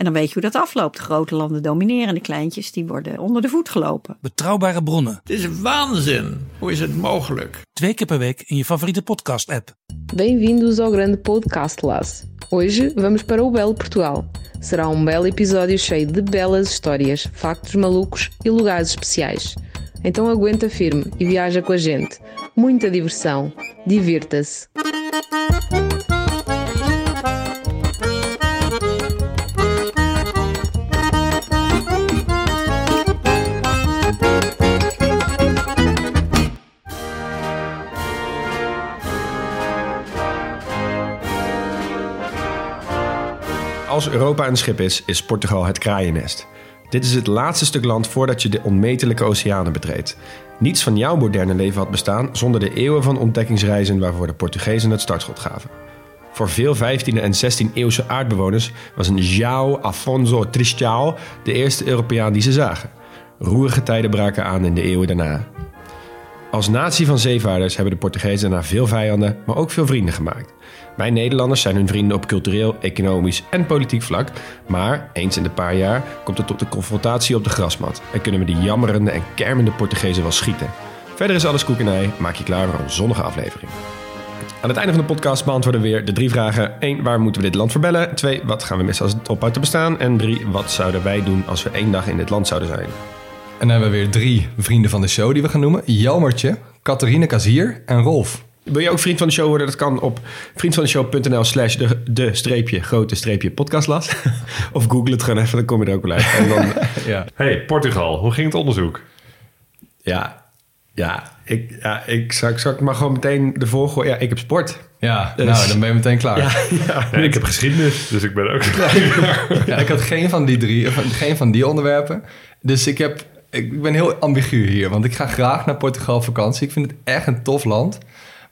En dan weet je hoe dat afloopt. De grote landen domineren, de kleintjes die worden onder de voet gelopen. Betrouwbare bronnen, Het is waanzin. Hoe is het mogelijk? twee keer per week in je favoriete podcast-app. Bem-vindos ao grande podcast LAS. Hoje vamos para o belo Portugal. Será um belo episódio cheio de belas histórias, factos malucos e lugares especiais. Então aguenta firme e viaja com a gente. Muita diversão. Divirta-se. Als Europa een schip is, is Portugal het kraaiennest. Dit is het laatste stuk land voordat je de onmetelijke oceanen betreedt. Niets van jouw moderne leven had bestaan zonder de eeuwen van ontdekkingsreizen waarvoor de Portugezen het startschot gaven. Voor veel 15e en 16e eeuwse aardbewoners was een João Afonso Tristão de eerste Europeaan die ze zagen. Roerige tijden braken aan in de eeuwen daarna. Als natie van zeevaarders hebben de Portugezen daarna veel vijanden, maar ook veel vrienden gemaakt. Wij Nederlanders zijn hun vrienden op cultureel, economisch en politiek vlak. Maar eens in de paar jaar komt het tot de confrontatie op de grasmat. En kunnen we de jammerende en kermende Portugezen wel schieten. Verder is alles koekenij. Maak je klaar voor een zonnige aflevering. Aan het einde van de podcast beantwoorden we weer de drie vragen. 1. Waar moeten we dit land verbellen? 2. Wat gaan we missen als het ophoudt te bestaan? En 3. Wat zouden wij doen als we één dag in dit land zouden zijn? En dan hebben we weer drie vrienden van de show die we gaan noemen. Jelmertje, Catharine Kazier en Rolf. Wil je ook vriend van de show worden? Dat kan op vriendvandeshow.nl slash de, de streepje grote streepje podcastlas. of google het gewoon even, dan kom je er ook wel uit. En dan, Ja. Hey, Portugal, hoe ging het onderzoek? ja, ja, ik, ja, ik zou, zou ik maar gewoon meteen de volgorde... Ja, ik heb sport. Ja, Dus- nou, dan ben je meteen klaar. Ja, ja. Nee, ik heb geschiedenis, dus ik ben ook... Ja, ik had geen van die drie, geen van die onderwerpen. Dus ik, heb, ik ben heel ambigu hier, want ik ga graag naar Portugal op vakantie. Ik vind het echt een tof land.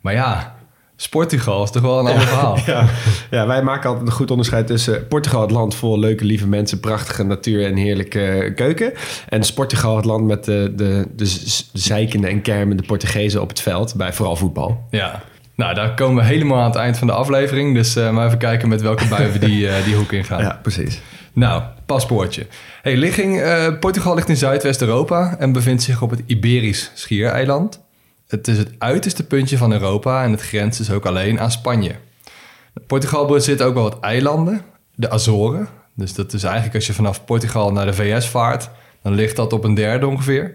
Maar ja, Sportugal is toch wel een ander verhaal. Ja, ja, wij maken altijd een goed onderscheid tussen Portugal, het land vol leuke, lieve mensen, prachtige natuur en heerlijke keuken. En Portugal, het land met de, de, de zeikende en kermende Portugezen op het veld, bij vooral voetbal. Ja. Nou, daar komen we helemaal aan het eind van de aflevering. Dus eh, maar even kijken met welke bui we die, eh, die hoek ingaan. Ja, precies. Nou, paspoortje. Hey, ligging, eh, Portugal ligt in Zuidwest-Europa en bevindt zich op het Iberisch schiereiland. Het is het uiterste puntje van Europa en het grenst dus ook alleen aan Spanje. Portugal bezit ook wel wat eilanden, de Azoren. Dus dat is eigenlijk als je vanaf Portugal naar de VS vaart, dan ligt dat op een derde ongeveer.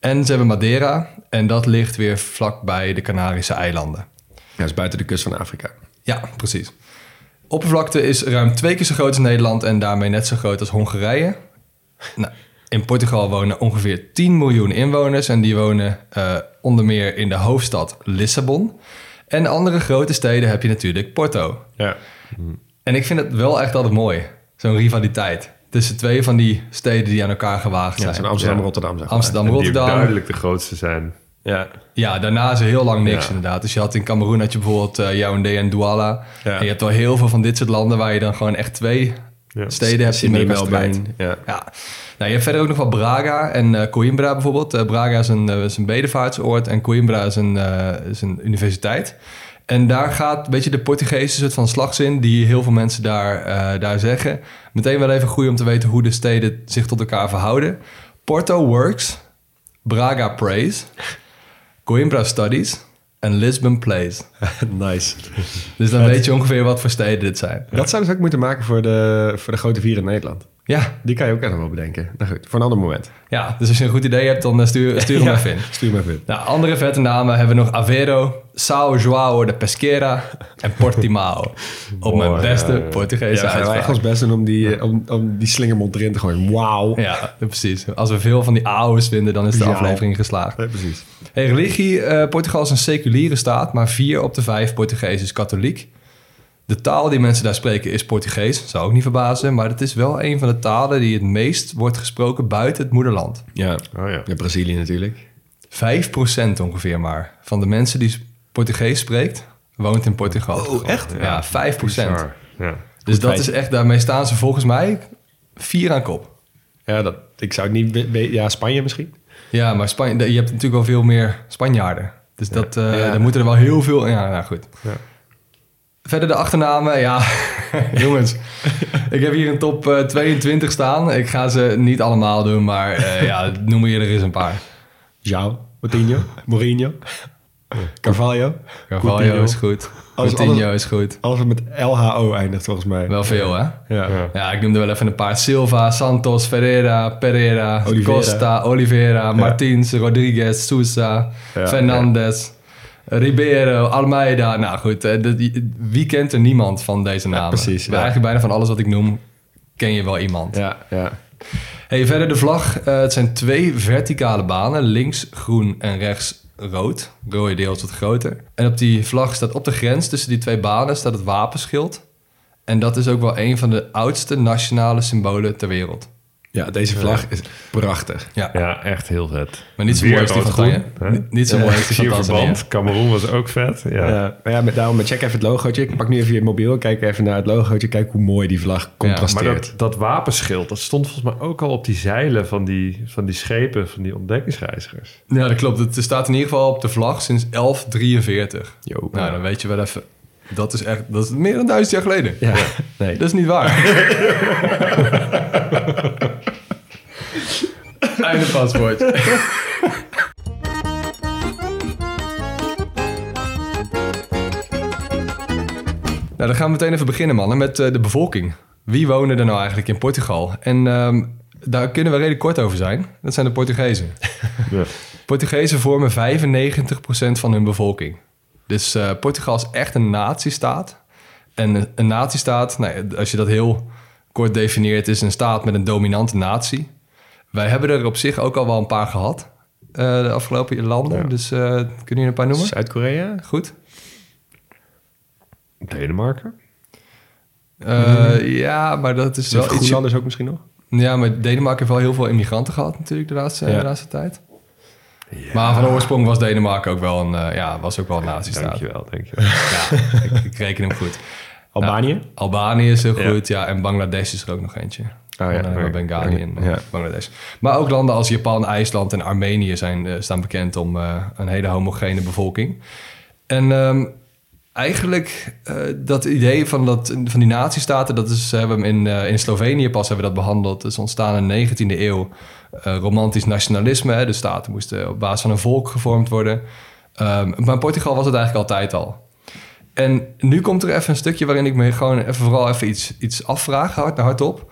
En ze hebben Madeira en dat ligt weer vlakbij de Canarische eilanden. Ja, dat is buiten de kust van Afrika. Ja, precies. Oppervlakte is ruim twee keer zo groot als Nederland en daarmee net zo groot als Hongarije. Nou, in Portugal wonen ongeveer 10 miljoen inwoners en die wonen eh, onder meer in de hoofdstad Lissabon. En andere grote steden heb je natuurlijk Porto. Ja. En ik vind het wel echt altijd mooi, zo'n rivaliteit tussen twee van die steden die aan elkaar gewaagd Ja, zijn. Ja. Rotterdam. Zeg maar. Amsterdam, Die Rotterdam. duidelijk de grootste zijn. Ja. Ja, daarna is er heel lang niks Ja. inderdaad. Dus je had in Cameroen had je bijvoorbeeld eh Yaoundé en Douala. Ja. En je hebt wel heel veel van dit soort landen waar je dan gewoon echt twee Ja. steden hebt die wedstrijd. Melbourne. Ja. Ja. Nou, je hebt verder ook nog wel Braga en eh, Coimbra bijvoorbeeld. Eh, Braga is een, eh, is een bedevaartsoord en Coimbra is een, is een universiteit. En daar gaat een beetje de Portugese soort van slagzin die heel veel mensen daar, daar zeggen. Meteen wel even goed om te weten hoe de steden zich tot elkaar verhouden. Porto works, Braga prays, Coimbra studies en Lisbon plays. nice. Dus dan weet je ongeveer wat voor steden dit zijn. Dat zouden ze ook moeten maken voor de, voor de grote vier in Nederland. Ja, Die kan je ook echt nog wel bedenken. Nou goed, voor een ander moment. ja, dus als je een goed idee hebt, dan eh, stuur, stuur hem Ja, even in. Stuur me even in. Nou, andere vette namen hebben we nog Aveiro, São João de Pesqueira en Portimao. Op mijn beste ja. Portugese Ja, echt uitspraak. ons best doen om die, om, om die slingermond erin te gooien. Wauw. Ja, precies. Als we veel van die A's vinden, dan is de Ja. aflevering geslaagd. Ja, precies. Hey, religie, eh, Portugal is een seculiere staat, maar vier op de vijf Portugees is katholiek. De taal die mensen daar spreken is Portugees, zou ook niet verbazen, maar het is wel een van de talen die het meest wordt gesproken buiten het moederland. Ja. Oh ja. ja, Brazilië natuurlijk. 5% ongeveer maar van de mensen die Portugees spreekt, woont in Portugal. Oh, echt? Ja, 5 Bizar. Ja. Dus dat is echt, daarmee staan ze volgens mij vier aan kop. Ja, dat, ik zou het niet... Ja, Spanje misschien? Ja, maar Spanje, je hebt natuurlijk wel veel meer Spanjaarden. Dus dat, eh Ja. dan moeten er wel heel veel... Ja, nou goed. Ja. Verder de achternamen, ja, jongens. ik heb hier een top eh, 22 staan. Ik ga ze niet allemaal doen, maar eh, ja, noem je er eens een paar. João, Coutinho, Mourinho, Carvalho. Carvalho Coutinho. is goed. Alles- Coutinho alles- is goed. Alles wat met LHO eindigt volgens mij. Wel veel, hè? Ja. Ja. Ja, ik noemde wel even een paar. Silva, Santos, Ferreira, Pereira, Oliveira. Costa, Oliveira, Martins, Rodriguez, Sousa, Ja, Fernandes, Ribeiro, Almeida. Nou goed, eh, dat- wie kent er niemand van deze namen? precies, ja. Eigenlijk bijna van alles wat ik noem, ken je wel iemand. Ja, ja. Hey, verder de vlag. eh, het zijn twee verticale banen. Links groen en rechts rood. Rode deel is wat groter. En op die vlag staat op de grens tussen die twee banen staat het wapenschild. En dat is ook wel een van de oudste nationale symbolen ter wereld. Ja, deze vlag is prachtig. Ja, Ja, echt heel vet. maar niet zo mooi als die van Tanja. hè? Niet- zo mooi als die van verband. Cameroen was ook vet. Ja. Ja. maar ja, met, daarom check even het logootje. Ik pak nu even je mobiel, kijk even naar het logootje. Kijk hoe mooi die vlag Maar contrasteert. dat, dat wapenschild, dat stond volgens mij ook al op die zeilen van die, van die schepen, van die ontdekkingsreizigers. Ja, dat klopt. Het staat in ieder geval op de vlag sinds 1143. Yo. Nou, dan weet je wel even... Dat is echt... Dat is meer dan duizend jaar geleden. ja. Nee. Dat is niet waar. Einde paspoort. nou, dan gaan we meteen even beginnen, mannen, met eh, de bevolking. Wie wonen er nou eigenlijk in Portugal? En ehm, daar kunnen we redelijk kort over zijn. Dat zijn de Portugezen. Ja. Portugezen vormen 95% van hun bevolking. Dus eh, Portugal is echt een natiestaat. En een- een natiestaat, nou, als je dat heel kort definieert, is een staat met een dominante natie. Wij hebben er op zich ook al wel een paar gehad, eh, de afgelopen landen. Dus eh kunnen jullie een paar noemen? Zuid-Korea? Goed. Denemarken? Eh, Ja, maar dat is wel iets... Groenlanders ook misschien nog? Ja, maar Denemarken heeft wel heel veel immigranten gehad natuurlijk de laatste, Ja. de laatste tijd. Maar van oorsprong was Denemarken ook wel een, eh, ja, was ook wel een natiestaat. Dankjewel, dankjewel. Ja, ik, ik reken hem goed. Albanië? Albanië is heel Ja. goed, ja. En Bangladesh is er ook nog eentje. ja, Dan hebben we oké. Bengali en eh, Ja. Bangladesh. Maar ook landen als Japan, IJsland en Armenië zijn, eh, staan bekend om eh, een hele homogene bevolking. En ehm, eigenlijk eh, dat idee van, dat, van die natiestaten, dat is, hebben we in, eh, in Slovenië pas hebben we dat behandeld. Dat is ontstaan in de 19e eeuw. Eh, romantisch nationalisme, hè. de staten moesten op basis van een volk gevormd worden. Ehm, maar in Portugal was het eigenlijk altijd al. En nu komt er even een stukje waarin ik me gewoon even vooral even iets, iets afvraag, hard naar hardop.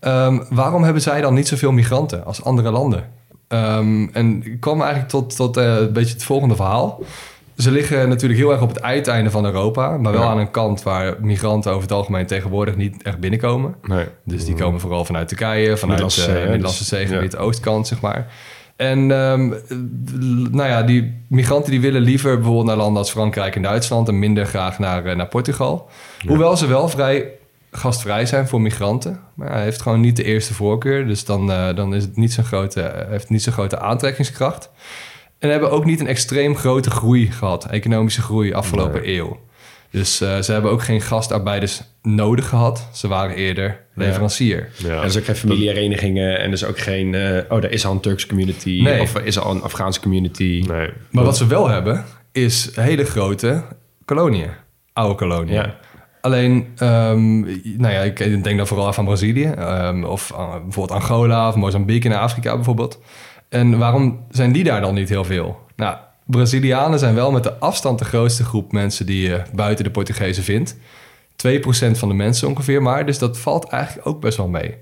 Ehm, waarom hebben zij dan niet zoveel migranten als andere landen? Ehm, en ik kwam eigenlijk tot, tot eh, een beetje het volgende verhaal. Ze liggen natuurlijk heel erg op het uiteinde van Europa, maar wel Ja. aan een kant waar migranten over het algemeen tegenwoordig niet echt binnenkomen. Nee. Dus die komen vooral vanuit Turkije, vanuit het hè, Middellandse Zeegebied, oostkant, zeg maar. En ehm, eh, nou ja, die migranten die willen liever bijvoorbeeld naar landen als Frankrijk en Duitsland en minder graag naar, eh, naar Portugal. Hoewel ze wel vrij gastvrij zijn voor migranten. Maar hij heeft gewoon niet de eerste voorkeur. Dus dan, eh, dan is het niet zo'n grote, eh, heeft het niet zo'n grote aantrekkingskracht. En hebben ook niet een extreem grote groei gehad, economische groei afgelopen eeuw. Dus eh, ze hebben ook geen gastarbeiders nodig gehad. Ze waren eerder leverancier. Ja. Er is ook geen familieherenigingen en er is ook geen... eh, oh, er is al een Turks community Nee. of er is al een Afghaanse community. Nee. Maar wat ze wel hebben, is hele grote koloniën. Oude koloniën. Ja. Alleen, ehm, nou ja, ik denk dan vooral aan Brazilië. ehm, of aan bijvoorbeeld Angola of Mozambique in Afrika bijvoorbeeld. En waarom zijn die daar dan niet heel veel? Nou, Brazilianen zijn wel met de afstand de grootste groep mensen die je buiten de Portugezen vindt. 2% van de mensen ongeveer maar. Dus dat valt eigenlijk ook best wel mee.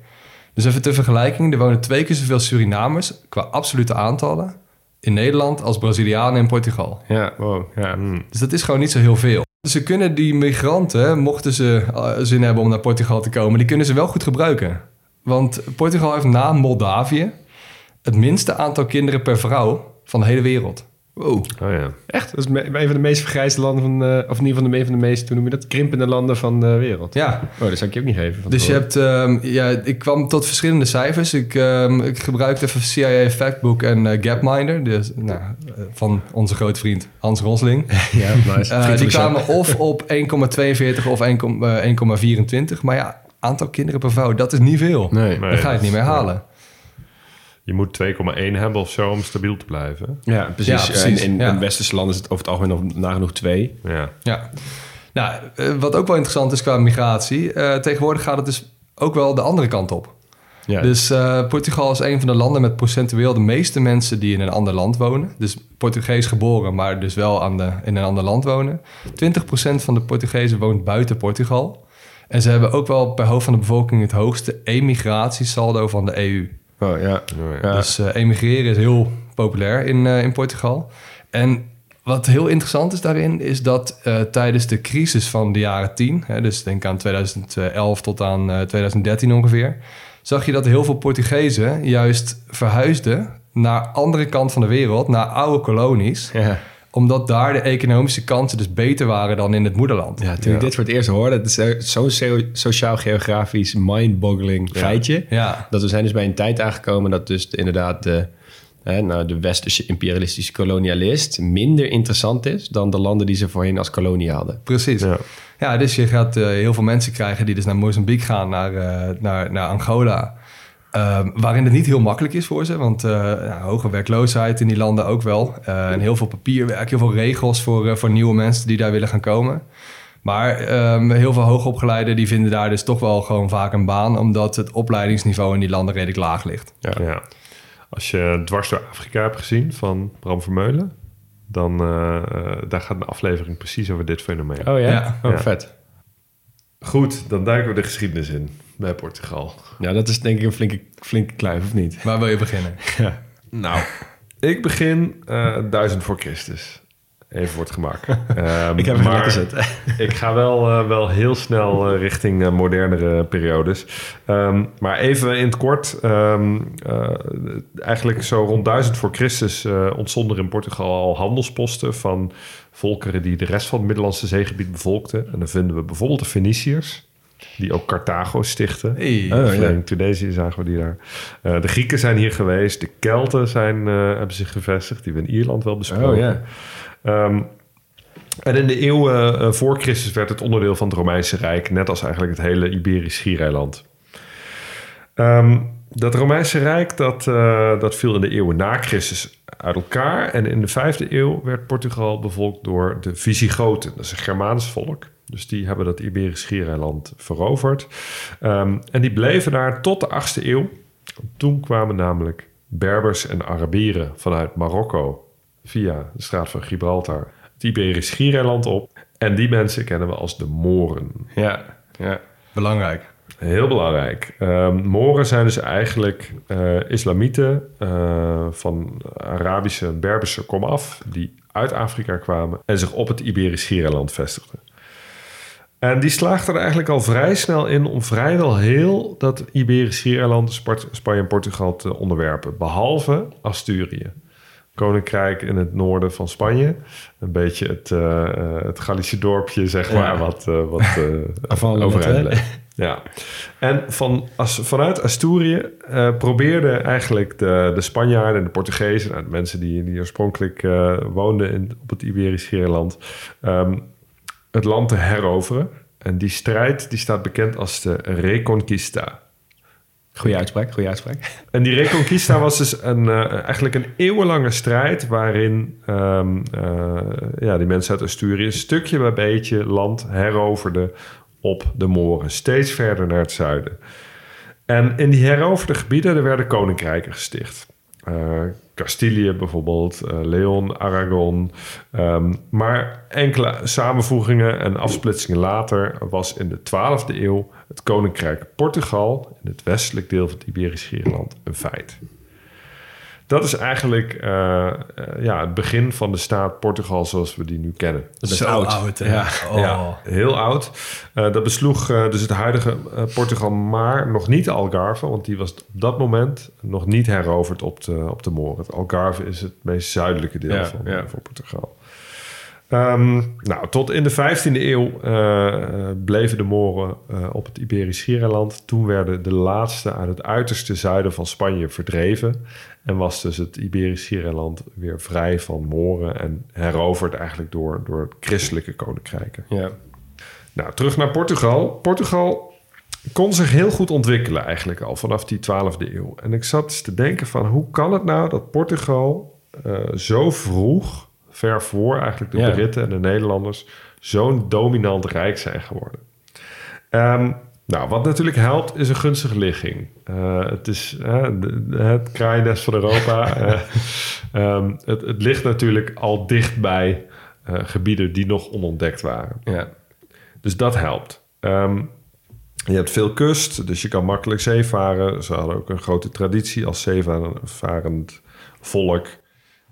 Dus even ter vergelijking, er wonen twee keer zoveel Surinamers qua absolute aantallen in Nederland als Brazilianen in Portugal. Ja, wow. Ja. Dus dat is gewoon niet zo heel veel. Ze kunnen die migranten, mochten ze eh, zin hebben om naar Portugal te komen, die kunnen ze wel goed gebruiken. Want Portugal heeft na Moldavië het minste aantal kinderen per vrouw van de hele wereld. Wow. Oh ja. Echt? Dat is een van de meest vergrijsde landen van... eh, of in ieder geval een van de meest, hoe noem je dat? Krimpende landen van de wereld. Ja, Oh, dat zou ik je ook niet geven. van Dus je hebt, ehm, ja, ik kwam tot verschillende cijfers. Ik, ehm, ik gebruikte even CIA Factbook en eh, Gapminder, dus, nou, eh, van onze grote vriend Hans Rosling. Ja, nice. Eh, die kwamen of op 1,42 of 1,, eh, 1,24. Maar ja, aantal kinderen per vrouw, dat is niet veel. Nee. Nee, Dan ga je het niet meer dat halen. Je moet 2,1 hebben of zo om stabiel te blijven. Ja, precies. Ja, precies. In, Ja. in westerse landen is het over het algemeen nog nagenoeg twee. Ja. Ja. Nou, eh, wat ook wel interessant is qua migratie. eh, tegenwoordig gaat het dus ook wel de andere kant op. Ja. Dus eh, Portugal is een van de landen met procentueel de meeste mensen die in een ander land wonen. Dus Portugees geboren, maar dus wel aan de, in een ander land wonen. 20% van de Portugezen woont buiten Portugal. En ze hebben ook wel per hoofd van de bevolking het hoogste emigratiesaldo van de EU. Oh, ja. Ja. Dus eh, emigreren is heel populair in, eh, in Portugal. En wat heel interessant is daarin, is dat eh, tijdens de crisis van de jaren 10, hè, dus denk aan 2011 tot aan eh, 2013 ongeveer, zag je dat heel veel Portugezen juist verhuisden naar andere kant van de wereld, naar oude kolonies, Ja. Omdat daar de economische kansen dus beter waren dan in het moederland. Ja, toen ik dit voor het eerst hoorde, het is eh, zo'n so- sociaal-geografisch mind-boggling feitje. Ja. Dat we zijn dus bij een tijd aangekomen dat dus de- inderdaad de, hè, nou, de westerse imperialistische kolonialist minder interessant is dan de landen die ze voorheen als kolonie hadden. Precies. Ja. Ja. dus je gaat eh, heel veel mensen krijgen die dus naar Mozambique gaan, naar, eh, naar, naar Angola. Ehm, waarin het niet heel makkelijk is voor ze, want eh, nou, hoge werkloosheid in die landen ook wel. Eh, en heel veel papierwerk, heel veel regels voor, eh, voor nieuwe mensen die daar willen gaan komen. Maar ehm, heel veel hoogopgeleiden die vinden daar dus toch wel gewoon vaak een baan, omdat het opleidingsniveau in die landen redelijk laag ligt. Ja. Als je dwars door Afrika hebt gezien van Bram Vermeulen, dan daar gaat een aflevering precies over dit fenomeen. Oh ja? Ja. Oh, Ja. vet. Goed, dan duiken we de geschiedenis in bij Portugal. Ja, dat is denk ik een flinke, flinke kluif, of niet? Waar wil je beginnen? Nou, ik begin eh 1000 voor Christus. Even voor het gemak. Ehm, Ik heb hem maar gezet. Ik ga wel, eh, wel heel snel eh, richting modernere periodes. Ehm, maar even in het kort. ehm, eh, eigenlijk zo rond 1000 voor Christus ontstonden er in Portugal al handelsposten van volkeren die de rest van het Middellandse zeegebied bevolkten. En dan vinden we bijvoorbeeld de Feniciërs. Die ook Carthago stichten. Hey. Oh, ja. In Tunesië zagen we die daar. Eh, de Grieken zijn hier geweest. De Kelten zijn, eh, hebben zich gevestigd. Die we in Ierland wel besproken. Oh. Ehm, en in de eeuwen eh, voor Christus werd het onderdeel van het Romeinse Rijk, net als eigenlijk het hele Iberisch Schiereiland. Ehm, dat Romeinse Rijk dat, eh, dat viel in de eeuwen na Christus uit elkaar. En in de vijfde eeuw werd Portugal bevolkt door de Visigoten. Dat is een Germaans volk. Dus die hebben dat Iberisch Schiereiland veroverd. Ehm, en die bleven daar tot de achtste eeuw. Toen kwamen namelijk Berbers en Arabieren vanuit Marokko via de straat van Gibraltar het Iberisch Schiereiland op. En die mensen kennen we als de Moren. Ja, ja. Belangrijk. Heel belangrijk. Ehm Moren zijn dus eigenlijk eh, islamieten eh, van Arabische en Berberse komaf... die uit Afrika kwamen en zich op het Iberisch Schiereiland vestigden. En die slaagden er eigenlijk al vrij snel in om vrijwel heel dat Iberisch Schiereiland, Spanje en Portugal te onderwerpen. Behalve Asturië. Koninkrijk in het noorden van Spanje. Een beetje het, eh, het Gallische dorpje, zeg maar, Ja. wat, eh, wat Afvallen overeind. Ja. En van, als, vanuit Asturië probeerden eigenlijk de, de Spanjaarden en de Portugezen... Nou, de mensen die, die oorspronkelijk woonden in, op het Iberisch Schiereiland... ehm, het land te heroveren. En die strijd die staat bekend als de Reconquista. Goeie uitspraak, goeie uitspraak. En die Reconquista was dus een, eh, eigenlijk een eeuwenlange strijd... waarin ehm, eh, ja, die mensen uit Asturië stukje bij beetje land heroverden op de Moren. Steeds verder naar het zuiden. En in die heroverde gebieden er werden koninkrijken gesticht. Eh Castilië bijvoorbeeld, eh, Leon, Aragon. Ehm, maar enkele samenvoegingen en afsplitsingen later was in de 12e eeuw het koninkrijk Portugal in het westelijk deel van het Iberisch Schiereiland een feit. Dat is eigenlijk eh, eh, ja, het begin van de staat Portugal zoals we die nu kennen. Dat is Zo oud. oud, hè? ja. Oh. Ja, heel oud. Eh, dat besloeg dus het huidige Portugal, maar nog niet de Algarve, want die was op dat moment nog niet heroverd op de, op de Moor. Het Algarve is het meest zuidelijke deel Ja, van, ja. van Portugal. Ehm, nou, tot in de 15e eeuw bleven de Moren eh, op het Iberisch Schiereiland. Toen werden de laatste uit het uiterste zuiden van Spanje verdreven. En was dus het Iberisch Schiereiland weer vrij van Moren en heroverd eigenlijk door, door christelijke koninkrijken. Ja. Nou, terug naar Portugal. Portugal kon zich heel goed ontwikkelen eigenlijk al vanaf die 12e eeuw. En ik zat te denken van hoe kan het nou dat Portugal eh, zo vroeg, ver voor eigenlijk de Ja. Britten en de Nederlanders, zo'n dominant rijk zijn geworden? Ehm, nou, wat natuurlijk helpt is een gunstige ligging. Eh, het is de- de- het kraaiennest van Europa. Eh, ehm, het, het ligt natuurlijk al dicht bij eh, gebieden die nog onontdekt waren. Ja. Dus dat helpt. Ehm, je hebt veel kust, dus je kan makkelijk zeevaren. Ze hadden ook een grote traditie als zeevarend volk.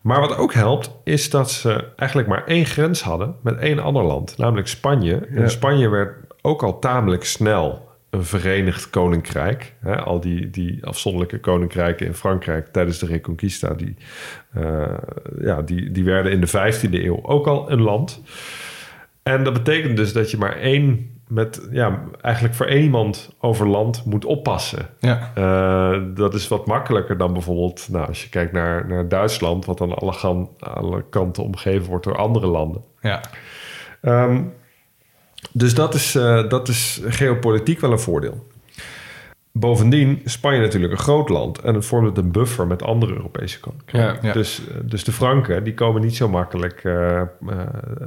Maar wat ook helpt, is dat ze eigenlijk maar één grens hadden met één ander land, namelijk Spanje. En Spanje werd ook al tamelijk snel een verenigd koninkrijk. Hè, al die, die afzonderlijke koninkrijken in Frankrijk tijdens de Reconquista, die, eh, ja, die, die werden in de 15e eeuw ook al een land. En dat betekent dus dat je maar één, met, ja, eigenlijk voor één iemand over land moet oppassen. Ja. Eh, dat is wat makkelijker dan bijvoorbeeld, nou, als je kijkt naar, naar Duitsland, wat aan alle, alle kanten omgeven wordt door andere landen. Ja. Ehm, dus dat is, eh, dat is geopolitiek wel een voordeel. Bovendien is Spanje natuurlijk een groot land en het vormt een buffer met andere Europese koninkrijken. Ja, ja. Dus, eh, dus de Franken die komen niet zo makkelijk eh,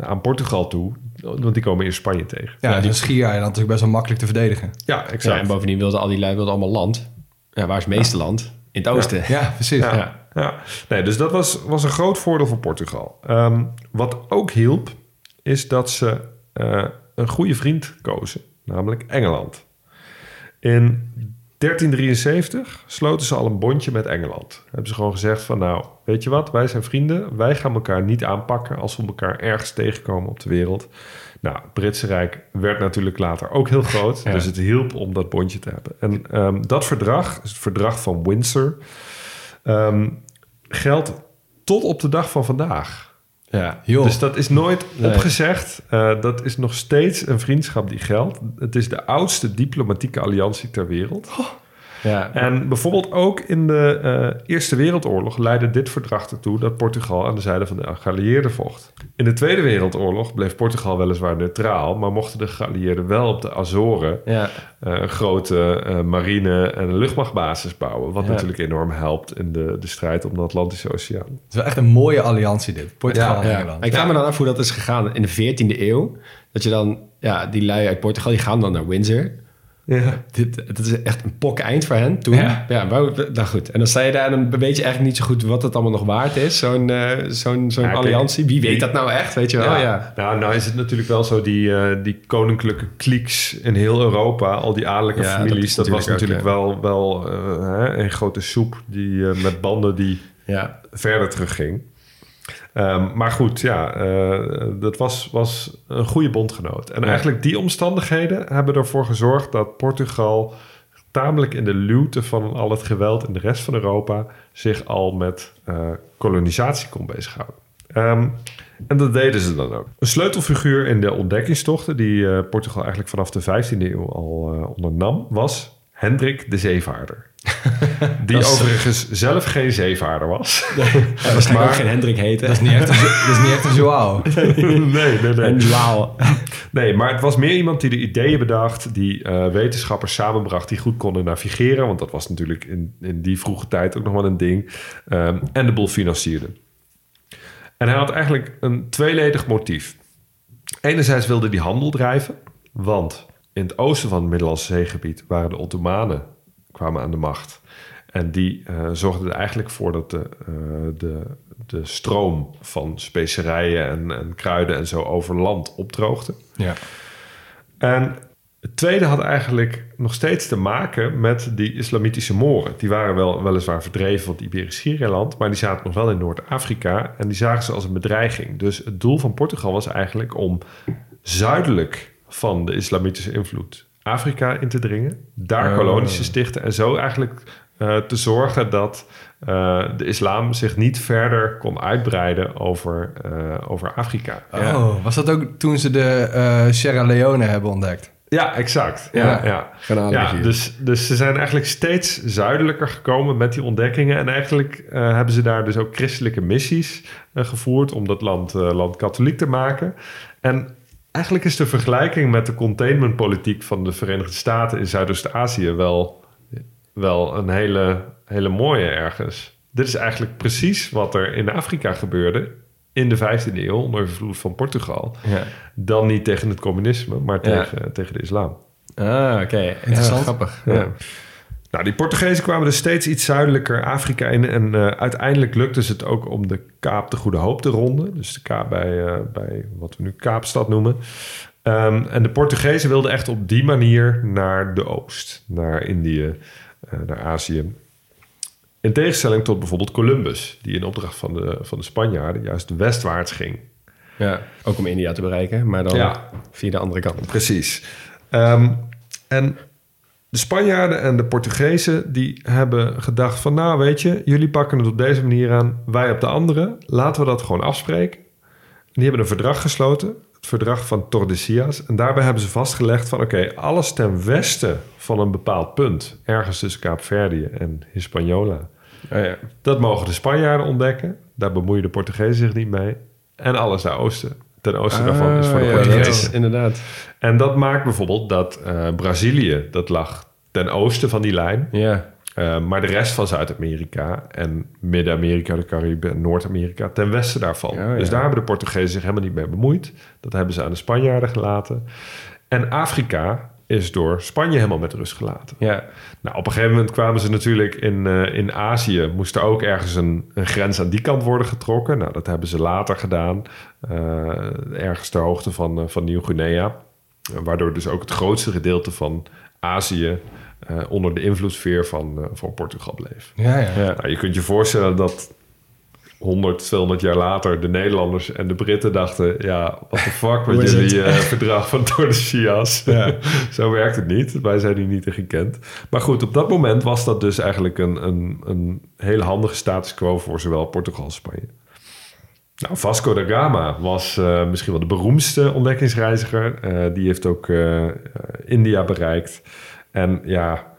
aan Portugal toe, want die komen in Spanje tegen. Ja, die- die schiereiland is natuurlijk best wel makkelijk te verdedigen. Ja, Ja, exact. en bovendien wilden al die lui wilden allemaal land. Ja, waar is het meeste land? In het oosten. Ja, precies. Ja, Ja. ja. Nee, dus dat was, was een groot voordeel voor Portugal. Ehm, wat ook hielp, is dat ze eh, een goede vriend kozen, namelijk Engeland. In 1373 sloten ze al een bondje met Engeland. Hebben ze gewoon gezegd van nou, weet je wat, wij zijn vrienden. Wij gaan elkaar niet aanpakken als we elkaar ergens tegenkomen op de wereld. Nou, het Britse Rijk werd natuurlijk later ook heel groot. Dus het hielp om dat bondje te hebben. En ehm, dat verdrag, is het verdrag van Windsor, ehm, geldt tot op de dag van vandaag. Ja. Joh. Dus dat is nooit Nee. opgezegd. Eh, dat is nog steeds een vriendschap die geldt. Het is de oudste diplomatieke alliantie ter wereld. Ja. En bijvoorbeeld ook in de eh, Eerste Wereldoorlog leidde dit verdrag ertoe dat Portugal aan de zijde van de geallieerden vocht. In de Tweede Wereldoorlog bleef Portugal weliswaar neutraal, maar mochten de geallieerden wel op de Azoren Ja. eh, een grote eh, marine en luchtmachtbasis bouwen. Wat Ja. natuurlijk enorm helpt in de, de strijd om de Atlantische Oceaan. Het is wel echt een mooie alliantie dit. Portugal Ja, en Ja. Engeland. Ik vraag me dan af hoe dat is gegaan in de 14e eeuw. Dat je dan, ja, die lui uit Portugal, die gaan dan naar Windsor. Ja. Dit, het is echt een pok eind voor hen toen. Ja. Ja, wou- nou goed. En dan sta je daar en dan weet je eigenlijk niet zo goed wat het allemaal nog waard is. Zo'n eh, zo'n zo'n Ja, alliantie. Wie weet dat nou echt, weet je wel? Ja. Nou, nou is het natuurlijk wel zo, die, eh, die koninklijke klieks in heel Europa, al die adellijke Ja, dat families, dat, was natuurlijk wel, wel eh, hè, een grote soep die, met banden die Ja. verder terugging. Ehm, maar goed, ja, eh, dat was, was een goede bondgenoot. En eigenlijk die omstandigheden hebben ervoor gezorgd dat Portugal tamelijk in de luwte van al het geweld in de rest van Europa zich al met eh, kolonisatie kon bezighouden. Ehm, en dat deden ze dan ook. Een sleutelfiguur in de ontdekkingstochten die eh, Portugal eigenlijk vanaf de 15e eeuw al ondernam, was Hendrik de Zeevaarder. Die overigens zelf geen zeevaarder was. Ja, waarschijnlijk ook geen Hendrik heten. Dat is niet echt een, dat is niet echt een Joao. nee, nee, nee. En Joao. Nee, maar het was meer iemand die de ideeën bedacht, die eh, wetenschappers samenbracht die goed konden navigeren, want dat was natuurlijk in, in die vroege tijd ook nog wel een ding, ehm, en de boel financierde. En hij had eigenlijk een tweeledig motief. Enerzijds wilde hij handel drijven, want in het oosten van het Middellandse zeegebied waren de Ottomanen kwamen aan de macht. En die eh, zorgden er eigenlijk voor dat de, eh, de, de stroom van specerijen en, en kruiden en zo over land opdroogde. Ja. En Het tweede had eigenlijk nog steeds te maken met die islamitische moren. Die waren wel, weliswaar verdreven van het Iberisch Schiereiland, maar die zaten nog wel in Noord-Afrika en die zagen ze als een bedreiging. Dus het doel van Portugal was eigenlijk om zuidelijk van de islamitische invloed Afrika in te dringen, daar Oh. kolonies te stichten en zo eigenlijk eh, te zorgen dat eh, de islam zich niet verder kon uitbreiden over, eh, over Afrika. Oh, was dat ook toen ze de eh, Sierra Leone hebben ontdekt? Ja, exact. Ja, Ja. ja. Dus, dus ze zijn eigenlijk steeds zuidelijker gekomen met die ontdekkingen. En eigenlijk eh, hebben ze daar dus ook christelijke missies gevoerd om dat land, eh, land katholiek te maken. En eigenlijk is de vergelijking met de containmentpolitiek van de Verenigde Staten in Zuidoost-Azië wel, wel een hele, hele mooie ergens. Dit is eigenlijk precies wat er in Afrika gebeurde in de 15e eeuw onder invloed van Portugal. Ja. Dan niet tegen het communisme, maar Ja. tegen, tegen de islam. Ah, oké. Interessant. grappig. Ja. Nou, die Portugezen kwamen dus steeds iets zuidelijker Afrika in. En eh, uiteindelijk lukte het ook om de Kaap de Goede Hoop te ronden. Dus de Kaap bij, eh, bij wat we nu Kaapstad noemen. Ehm, en de Portugezen wilden echt op die manier naar de oost. Naar Indië, eh, naar Azië. In tegenstelling tot bijvoorbeeld Columbus. Die in opdracht van de, van de Spanjaarden juist westwaarts ging. Ja, ook om India te bereiken, maar dan Ja. via de andere kant. Precies. Ehm, en de Spanjaarden en de Portugezen die hebben gedacht van... nou weet je, jullie pakken het op deze manier aan, wij op de andere. Laten we dat gewoon afspreken. En die hebben een verdrag gesloten, het verdrag van Tordesillas. En daarbij hebben ze vastgelegd van... oké, alles ten westen van een bepaald punt... ergens tussen Kaapverdië en Hispaniola... Oh, ja. dat mogen de Spanjaarden ontdekken. Daar bemoeien de Portugezen zich niet mee. En alles daaroosten, ten oosten daarvan is voor de Ah, ja, Portugezen. inderdaad. En dat maakt bijvoorbeeld dat eh, Brazilië, dat lag ten oosten van die lijn. Ja. Eh, maar de rest van Zuid-Amerika en Midden-Amerika, de Cariben en Noord-Amerika ten westen daarvan. Ja, ja. Dus daar hebben de Portugezen zich helemaal niet mee bemoeid. Dat hebben ze aan de Spanjaarden gelaten. En Afrika is door Spanje helemaal met rust gelaten. Ja. Nou, op een gegeven moment kwamen ze natuurlijk in, eh, in Azië. Moest er ook ergens een, een grens aan die kant worden getrokken. Nou, dat hebben ze later gedaan. eh, ergens ter hoogte van, eh, van Nieuw-Guinea. Waardoor dus ook het grootste gedeelte van Azië... onder de invloedssfeer van, van Portugal bleef. Ja, ja. Ja. Nou, je kunt je voorstellen dat 100, 200 jaar later... de Nederlanders en de Britten dachten... ja, what the fuck met jullie eh, verdrag van Tordesillas. Ja. Zo werkt het niet. Wij zijn hier niet in gekend. Maar goed, op dat moment was dat dus eigenlijk een, een, een hele handige status quo... voor zowel Portugal als Spanje. Nou, Vasco da Gama was eh, misschien wel de beroemdste ontdekkingsreiziger. Eh, die heeft ook India bereikt. En ja,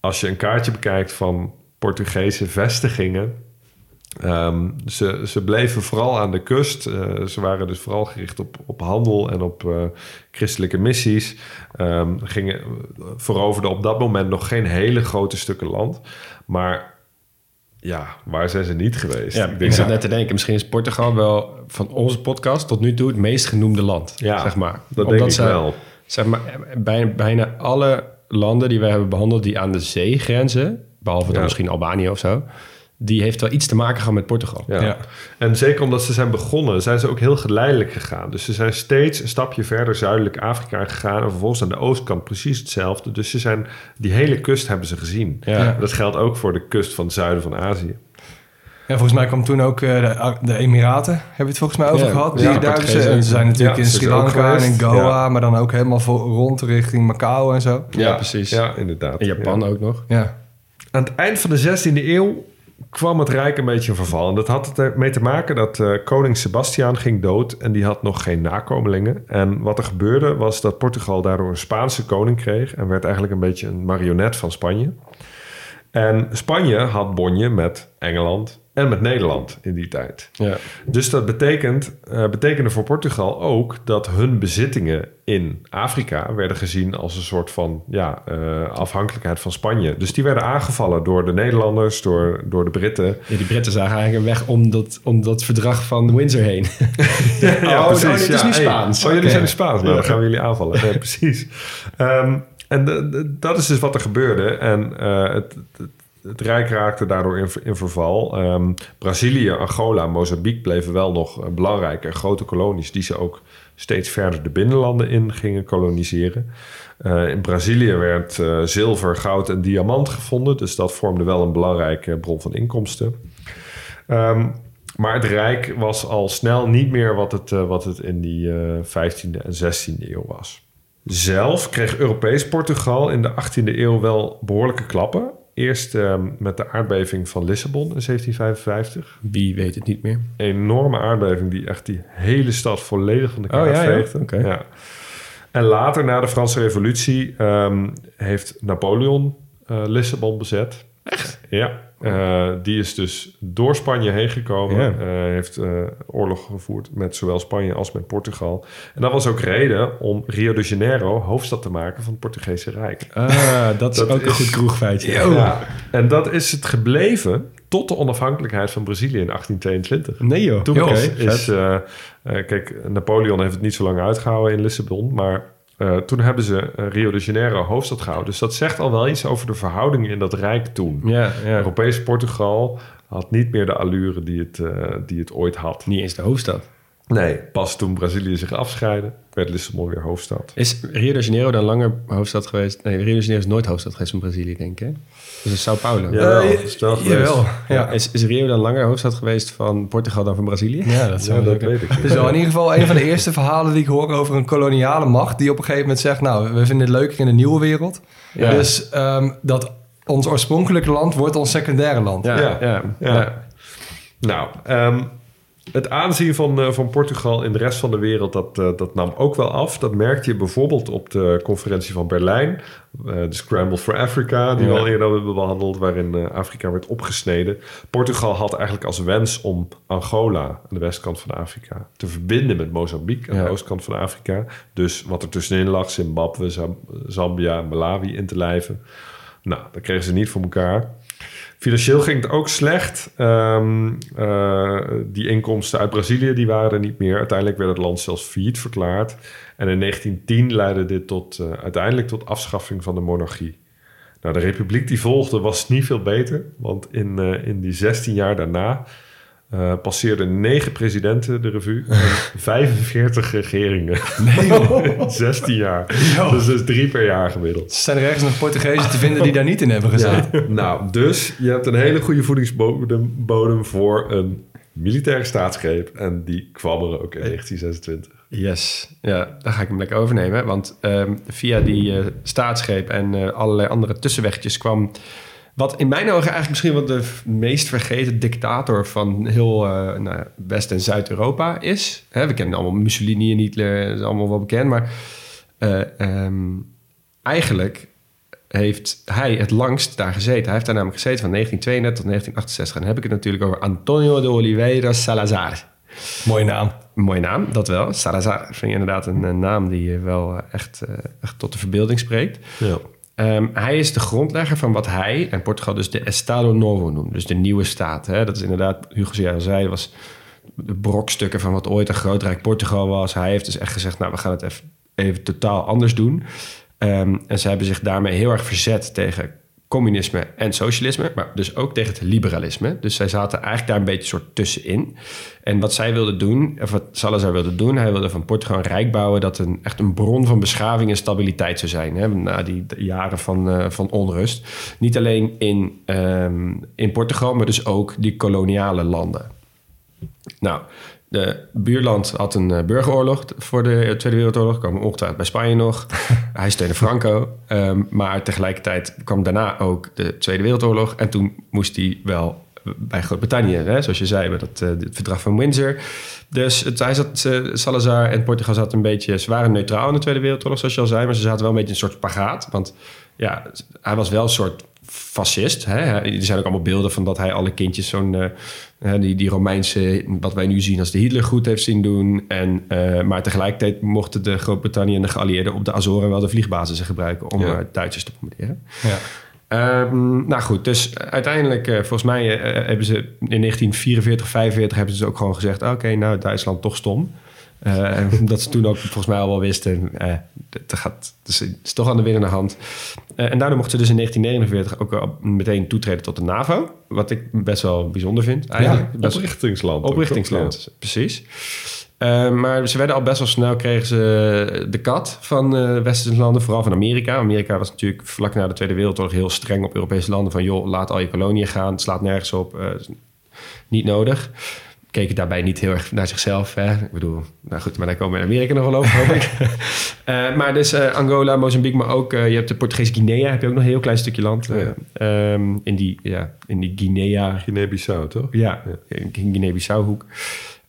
als je een kaartje bekijkt van Portugese vestigingen... Ehm, ze, ze bleven vooral aan de kust. Eh, ze waren dus vooral gericht op, op handel en op eh, christelijke missies. Ehm, gingen, veroverden op dat moment nog geen hele grote stukken land. Maar ja, waar zijn ze niet geweest? Ja, ik zat net te denken, misschien is Portugal wel van onze podcast tot nu toe het meest genoemde land. Ja, zeg maar. dat denk ik ze, wel. Zeg maar, bijna, bijna alle landen die we hebben behandeld die aan de zee grenzen, behalve dan misschien Albanië of zo, die heeft wel iets te maken gehad met Portugal. Ja. Ja. En zeker omdat ze zijn begonnen, zijn ze ook heel geleidelijk gegaan. Dus ze zijn steeds een stapje verder zuidelijk Afrika gegaan. En vervolgens aan de oostkant precies hetzelfde. Dus ze zijn, die hele kust hebben ze gezien. Ja. Dat geldt ook voor de kust van het zuiden van Azië. Ja, volgens mij kwam toen ook eh, de, de Emiraten, hebben we het volgens mij over Ja, gehad. ja, Die ze, en ze zijn natuurlijk Ja, in Sri Lanka en in. Goa, Ja. maar dan ook helemaal voor, rond richting Macau en zo. Ja, precies. Ja, inderdaad. In Japan Ja. ook nog. Ja. Aan het eind van de 16e eeuw kwam het Rijk een beetje in verval. En dat had ermee te maken dat eh, koning Sebastiaan ging dood... en die had nog geen nakomelingen. En wat er gebeurde was dat Portugal daardoor een Spaanse koning kreeg... en werd eigenlijk een beetje een marionet van Spanje. En Spanje had bonje met Engeland en met Nederland in die tijd. Ja. Dus dat betekent, eh, betekende voor Portugal ook dat hun bezittingen in Afrika werden gezien als een soort van ja, eh, afhankelijkheid van Spanje. Dus die werden aangevallen door de Nederlanders, door, door de Britten. Ja, die Britten zagen eigenlijk een weg om dat, om dat verdrag van Windsor heen. Ja, oh, nou, dit is Ja, nu hey, Spaans. Oh, jullie zijn nu Spaans. Nou, dan gaan we jullie aanvallen. Nee, precies. Ehm, en de- de- dat is dus wat er gebeurde. En het, het, het Rijk raakte daardoor in, in verval. Ehm, Brazilië, Angola, Mozambique bleven wel nog eh, belangrijke en grote kolonies... die ze ook steeds verder de binnenlanden in gingen koloniseren. Eh, in Brazilië werd eh, zilver, goud en diamant gevonden. Dus dat vormde wel een belangrijke bron van inkomsten. Ehm, maar het Rijk was al snel niet meer wat het, wat het in die 15e en 16e eeuw was. Zelf kreeg Europees Portugal in de 18e eeuw wel behoorlijke klappen. Eerst ehm, met de aardbeving van Lissabon in 1755. Wie weet het niet meer. Een enorme aardbeving die echt die hele stad volledig van de kaart Oh, ja, ja. En later, na de Franse Revolutie, ehm, heeft Napoleon eh, Lissabon bezet. Echt? Ja. Eh, die is dus door Spanje heen gekomen. Eh, heeft eh, oorlog gevoerd met zowel Spanje als met Portugal. En dat was ook reden om Rio de Janeiro hoofdstad te maken van het Portugese Rijk. Ah, dat is Dat ook een goed kroegfeitje. Ja. En dat is het gebleven tot de onafhankelijkheid van Brazilië in 1822. Nee joh. Toen is, eh, kijk, Napoleon heeft het niet zo lang uitgehouden in Lissabon, maar eh, toen hebben ze eh, Rio de Janeiro hoofdstad gehouden. Dus dat zegt al wel iets over de verhoudingen in dat rijk toen. Ja, ja. Europees Portugal had niet meer de allure die het, eh, die het ooit had. Niet eens de hoofdstad. Nee, pas toen Brazilië zich afscheidde, werd Lissabon weer hoofdstad. Is Rio de Janeiro dan langer hoofdstad geweest? Nee, Rio de Janeiro is nooit hoofdstad geweest van Brazilië, denk ik. Dat is Sao Paulo. Jawel, dat is wel geweest. jawel. Ja. Is, is Rio dan langer hoofdstad geweest van Portugal dan van Brazilië? Ja, dat, Ja, weet ik. Het is wel in ieder geval een van de eerste verhalen die ik hoor over een koloniale macht... die op een gegeven moment zegt, nou, we vinden het leuker in de nieuwe wereld. Ja. Dus ehm, dat ons oorspronkelijke land wordt ons secundaire land. Ja, Ja. ja. ja. Ja. Nou, ehm, het aanzien van, eh, van Portugal in de rest van de wereld, dat, eh, dat nam ook wel af. Dat merkte je bijvoorbeeld op de conferentie van Berlijn. eh, de Scramble for Africa, die we al eerder hebben behandeld, waarin Afrika werd opgesneden. Portugal had eigenlijk als wens om Angola aan de westkant van Afrika te verbinden met Mozambique aan Ja. de oostkant van Afrika. Dus wat er tussenin lag, Zimbabwe, Zam- Zambia, Malawi in te lijven. Nou, dat kregen ze niet voor elkaar. Financieel ging het ook slecht. Ehm, eh, die inkomsten uit Brazilië die waren er niet meer. Uiteindelijk werd het land zelfs failliet verklaard. En in 1910 leidde dit tot, eh, uiteindelijk tot afschaffing van de monarchie. Nou, de republiek die volgde was niet veel beter. Want in, eh, in die 16 jaar daarna eh, passeerden 9 presidenten de revue. En 45 regeringen. Nee, 16 jaar. Dus dat is drie per jaar gemiddeld. Zijn er ergens nog Portugezen te vinden die daar niet in hebben gezeten? Ja, nou, dus je hebt een hele goede voedingsbodem bodem voor een militaire staatsgreep. En die kwam er ook in 1926. Yes, ja, daar ga ik hem lekker overnemen. Want ehm, via die eh, staatsgreep en eh, allerlei andere tussenwegjes kwam... wat in mijn ogen eigenlijk misschien wel de meest vergeten dictator... van heel eh, nou, West- en Zuid-Europa is. Hè, we kennen allemaal Mussolini en Hitler, dat is allemaal wel bekend. Maar eh, ehm, eigenlijk heeft hij het langst daar gezeten. Hij heeft daar namelijk gezeten van 1932 tot 1968. En dan heb ik het natuurlijk over Antonio de Oliveira Salazar. Mooie naam. Mooie naam, dat wel. Salazar vind je inderdaad een, een naam die wel eh, echt, echt tot de verbeelding spreekt. Ja. Ehm, hij is de grondlegger van wat hij en Portugal dus de Estado Novo noemt. Dus de nieuwe staat. Hè? Dat is inderdaad, Hugo al zei, was de brokstukken van wat ooit een groot rijk Portugal was. Hij heeft dus echt gezegd, nou we gaan het even, even totaal anders doen. Ehm, en ze hebben zich daarmee heel erg verzet tegen communisme en socialisme, maar dus ook tegen het liberalisme. Dus zij zaten eigenlijk daar een beetje soort tussenin. En wat zij wilden doen, of wat Salazar wilde doen, hij wilde van Portugal een rijk bouwen dat een, echt een bron van beschaving en stabiliteit zou zijn. Hè, na die jaren van, eh, van onrust. Niet alleen in, ehm, in Portugal, maar dus ook die koloniale landen. Nou, de buurland had een eh, burgeroorlog voor de Tweede Wereldoorlog. Komen ongetwijfeld bij Spanje nog. Hij steunde Franco. Ehm, maar tegelijkertijd kwam daarna ook de Tweede Wereldoorlog. En toen moest hij wel bij Groot-Brittannië, zoals je zei, bij dat, eh, het verdrag van Windsor. Dus het, hij zat, eh, Salazar en Portugal zaten een beetje... Ze waren neutraal in de Tweede Wereldoorlog, zoals je al zei... maar ze zaten wel een beetje in een soort spagaat. Want ja, hij was wel een soort fascist. Hè? Er zijn ook allemaal beelden van dat hij alle kindjes zo'n... eh, die, die Romeinse, wat wij nu zien als de Hitler goed heeft zien doen. En, eh, maar tegelijkertijd mochten de Groot-Brittannië en de geallieerden... op de Azoren wel de vliegbasissen gebruiken om Ja. eh, Duitsers te bombarderen. Ja. Ehm, nou goed, dus uiteindelijk, volgens mij hebben ze in 1944, 45 hebben ze dus ook gewoon gezegd: oké, nou, Duitsland toch stom. En dat ze toen ook volgens mij al wel wisten, eh, het, gaat, dus het is toch aan de winnende hand. Eh, en daardoor mochten ze dus in 1949 ook al meteen toetreden tot de NAVO. Wat ik best wel bijzonder vind eigenlijk. Ja, oprichtingsland. ook, Oprichtingsland, precies. Eh, maar ze werden al best wel snel, kregen ze de kat van uh, westerse landen, vooral van Amerika. Amerika was natuurlijk vlak na de Tweede Wereldoorlog heel streng op Europese landen. Van joh, laat al je koloniën gaan, het slaat nergens op, uh, niet nodig keken daarbij niet heel erg naar zichzelf. Hè? Ik bedoel, nou goed, maar daar komen we in Amerika nog wel over, hoop ik. uh, maar dus uh, Angola, Mozambique, maar ook... Uh, je hebt de Portugese Guinea, heb je ook nog een heel klein stukje land. Oh, ja. um, in, die, ja, in die Guinea... Guinea-Bissau, toch? Ja, ja. in Guinea-Bissau-hoek.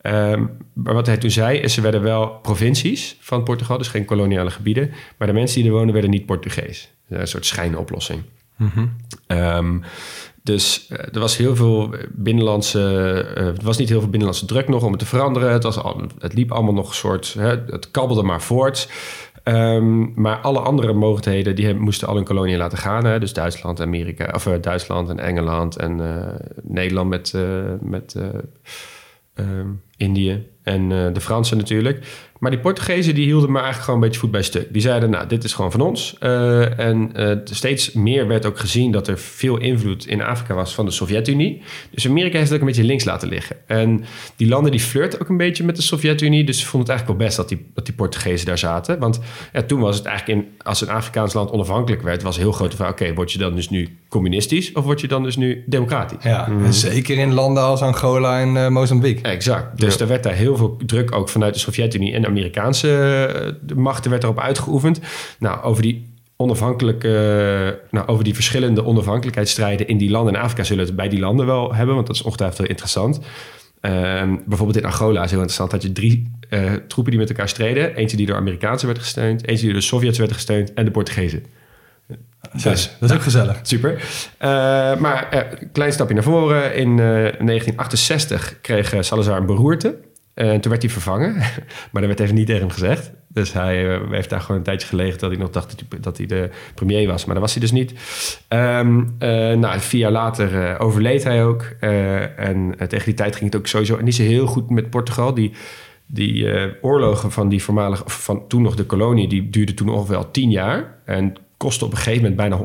Um, maar wat hij toen zei, is ze werden wel provincies van Portugal, dus geen koloniale gebieden. Maar de mensen die er wonen, werden niet Portugees. Een soort schijnoplossing. Mm -hmm. um, dus uh, er was heel veel binnenlandse, uh, er was niet heel veel binnenlandse druk nog om het te veranderen. Het, was het liep allemaal nog een soort, hè, het kabbelde maar voort. Um, maar alle andere mogelijkheden, die moesten al hun koloniën laten gaan. Hè? Dus Duitsland, Amerika, of uh, Duitsland en Engeland en Nederland met, met um, Indië en de Fransen natuurlijk. Maar die Portugezen die hielden maar eigenlijk gewoon een beetje voet bij stuk. Die zeiden, nou, dit is gewoon van ons. Uh, en uh, steeds meer werd ook gezien dat er veel invloed in Afrika was van de Sovjet-Unie. Dus Amerika heeft het ook een beetje links laten liggen. En die landen die flirten ook een beetje met de Sovjet-Unie. Dus ze vonden het eigenlijk wel best dat die, dat die Portugezen daar zaten. Want ja, toen was het eigenlijk, in, als een Afrikaans land onafhankelijk werd, was een heel grote vraag, oké, okay, word je dan dus nu communistisch of word je dan dus nu democratisch? Ja, mm. en zeker in landen als Angola en uh, Mozambique. Exact. Dus ja. er werd daar heel veel druk ook vanuit de Sovjet-Unie en Amerikaanse de machten werd erop uitgeoefend. Nou, over die onafhankelijke, nou, over die verschillende onafhankelijkheidsstrijden in die landen in Afrika zullen we het bij die landen wel hebben, want dat is ongetwijfeld heel interessant. Um, bijvoorbeeld in Angola is heel interessant dat je drie uh, troepen die met elkaar streden. Eentje die door Amerikaanse werd gesteund, eentje die door de Sovjets werd gesteund en de Portugezen. Dus, dat is ook gezellig. Super. Uh, maar klein stapje naar voren. In 1968 kreeg Salazar een beroerte. En toen werd hij vervangen, maar dat werd even niet tegen hem gezegd. Dus hij uh, heeft daar gewoon een tijdje gelegen dat hij nog dacht dat hij, de premier was. Maar dat was hij dus niet. Um, nou, vier jaar later overleed hij ook. en tegen die tijd ging het ook sowieso niet zo heel goed met Portugal. Die, die oorlogen van die voormalige, van toen nog de kolonie, die duurden toen ongeveer al tien jaar. En kostte op een gegeven moment bijna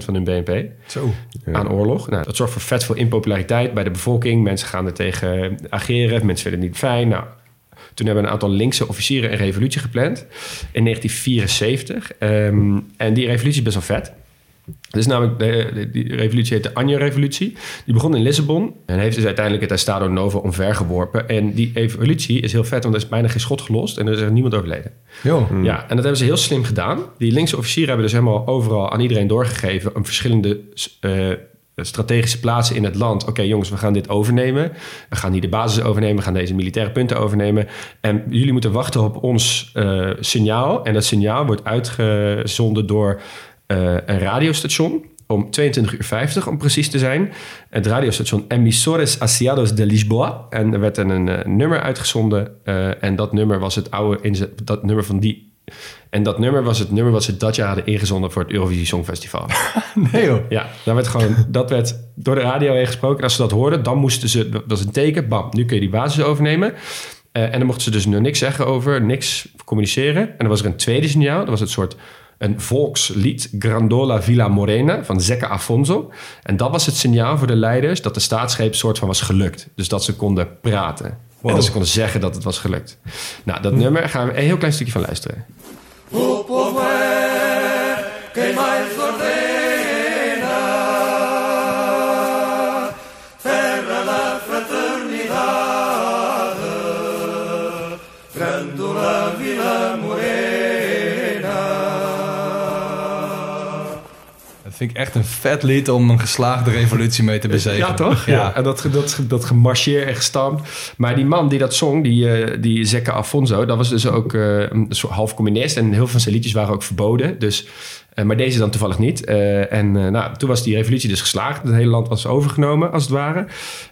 40% van hun BNP Zo. aan oorlog. Nou, dat zorgt voor vet veel impopulariteit bij de bevolking. Mensen gaan er tegen ageren, mensen vinden het niet fijn. Nou, toen hebben een aantal linkse officieren een revolutie gepland in 1974. Um, en die revolutie is best wel vet. Dus namelijk, de, de, die revolutie heet de Anja-revolutie. Die begon in Lissabon en heeft dus uiteindelijk het Estado Novo omvergeworpen. En die evolutie is heel vet, want er is bijna geen schot gelost en er is er niemand overleden. Jo. Ja, en dat hebben ze heel slim gedaan. Die linkse officieren hebben dus helemaal overal aan iedereen doorgegeven... om verschillende uh, strategische plaatsen in het land. Oké okay, jongens, we gaan dit overnemen. We gaan hier de basis overnemen. We gaan deze militaire punten overnemen. En jullie moeten wachten op ons uh, signaal. En dat signaal wordt uitgezonden door... Uh, een radiostation om 22 uur 50 om precies te zijn. Het radiostation Emisores Asiados de Lisboa. En er werd een, een, een nummer uitgezonden. Uh, en dat nummer was het oude dat nummer van die. En dat nummer was het nummer wat ze dat jaar hadden ingezonden voor het Eurovisie Songfestival. nee joh. Ja, daar werd gewoon, dat werd door de radio heen gesproken. En als ze dat hoorden, dan moesten ze, dat was een teken, bam, nu kun je die basis overnemen. Uh, en dan mochten ze dus nog niks zeggen over, niks communiceren. En dan was er een tweede signaal, dat was het soort een volkslied, Grandola Villa Morena van Zeca Afonso. En dat was het signaal voor de leiders dat de staatsgreep soort van was gelukt. Dus dat ze konden praten. Wow. En dat ze konden zeggen dat het was gelukt. Nou, dat hm. nummer gaan we een heel klein stukje van luisteren. Vind ik echt een vet lied om een geslaagde revolutie mee te bezegelen. Ja, toch? Ja, ja. en dat, dat, dat gemarcheerd en gestampt. Maar die man die dat zong, die, uh, die Zekke Afonso, dat was dus ook uh, een soort half communist. En heel veel van zijn liedjes waren ook verboden. Dus, uh, maar deze dan toevallig niet. en nou, toen was die revolutie dus geslaagd. Het hele land was overgenomen, als het ware.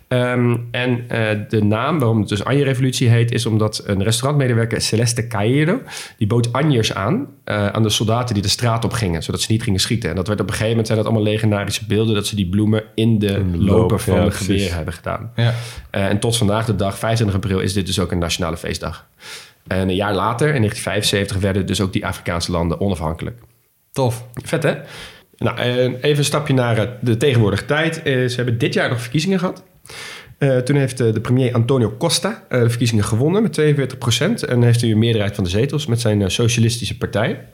Um, en de naam waarom het dus Anje-revolutie heet... is omdat een restaurantmedewerker, Celeste Cairo... die bood Anjers aan aan de soldaten die de straat op gingen... zodat ze niet gingen schieten. En dat werd op een gegeven moment... zijn dat allemaal legendarische beelden... dat ze die bloemen in de, in de loper loop, van ja, de geweer hebben gedaan. Ja. En tot vandaag de dag, 25 april... is dit dus ook een nationale feestdag. En een jaar later, in 1975... werden dus ook die Afrikaanse landen onafhankelijk. Tof. Vet, hè? Nou, even een stapje naar de tegenwoordige tijd. ze hebben dit jaar nog verkiezingen gehad... Eh, toen heeft eh, de premier Antonio Costa eh, de verkiezingen gewonnen met 42% En heeft hij een meerderheid van de zetels met zijn eh, socialistische partij.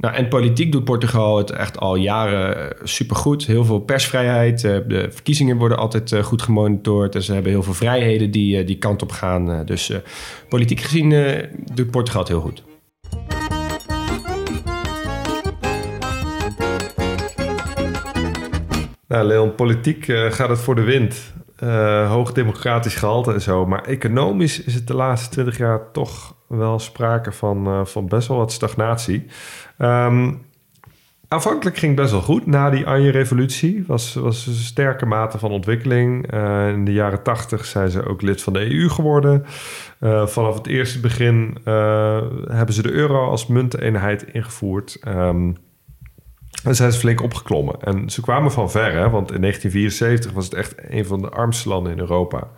Nou, en politiek doet Portugal het echt al jaren eh, supergoed. Heel veel persvrijheid. eh, de verkiezingen worden altijd eh, goed gemonitord. En ze hebben heel veel vrijheden die eh, die kant op gaan. Eh, dus eh, politiek gezien eh, doet Portugal het heel goed. Nou, Leon, politiek eh, gaat het voor de wind. Eh, hoog democratisch gehalte en zo. Maar economisch is het de laatste twintig jaar toch wel sprake van, eh, van best wel wat stagnatie. Ehm, aanvankelijk ging het best wel goed. Na die Anje-revolutie was, was een sterke mate van ontwikkeling. In de jaren tachtig zijn ze ook lid van de EU geworden. Vanaf het eerste begin hebben ze de euro als munteenheid ingevoerd. Ehm, en zijn ze flink opgeklommen. En ze kwamen van ver, hè? want in 1974 was het echt een van de armste landen in Europa.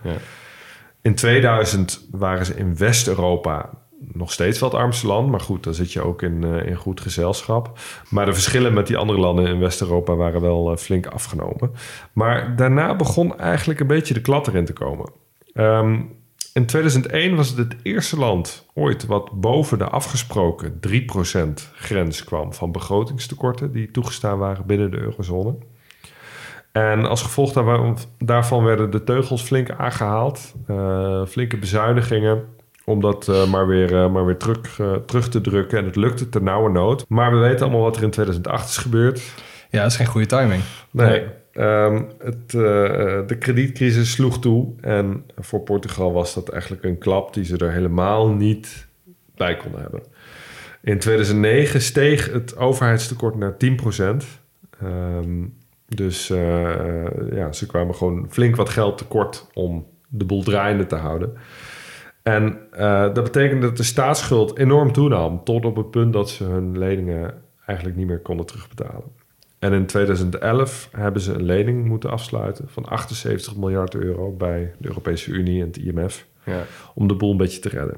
In 2000 waren ze in West-Europa nog steeds wel het armste land. Maar goed, dan zit je ook in, eh, in goed gezelschap. Maar de verschillen met die andere landen in West-Europa waren wel eh, flink afgenomen. Maar daarna begon eigenlijk een beetje de klad erin te komen. Ehm, in 2001 was het het eerste land ooit wat boven de afgesproken 3% grens kwam van begrotingstekorten die toegestaan waren binnen de eurozone. En als gevolg daarvan- werden de teugels flink aangehaald, eh, flinke bezuinigingen om dat eh, maar weer, eh, maar weer terug, terug te drukken. En het lukte ter nauwe nood. Maar we weten allemaal wat er in 2008 is gebeurd. Ja, dat is geen goede timing. Nee. Ehm, het, eh, de kredietcrisis sloeg toe. En voor Portugal was dat eigenlijk een klap die ze er helemaal niet bij konden hebben. In 2009 steeg het overheidstekort naar 10%. Ehm, dus eh, ja, ze kwamen gewoon flink wat geld tekort om de boel draaiende te houden. En eh, dat betekende dat de staatsschuld enorm toenam. Tot op het punt dat ze hun leningen eigenlijk niet meer konden terugbetalen. En in 2011 hebben ze een lening moeten afsluiten van 78 miljard euro bij de Europese Unie en het IMF. Ja. Om de boel een beetje te redden.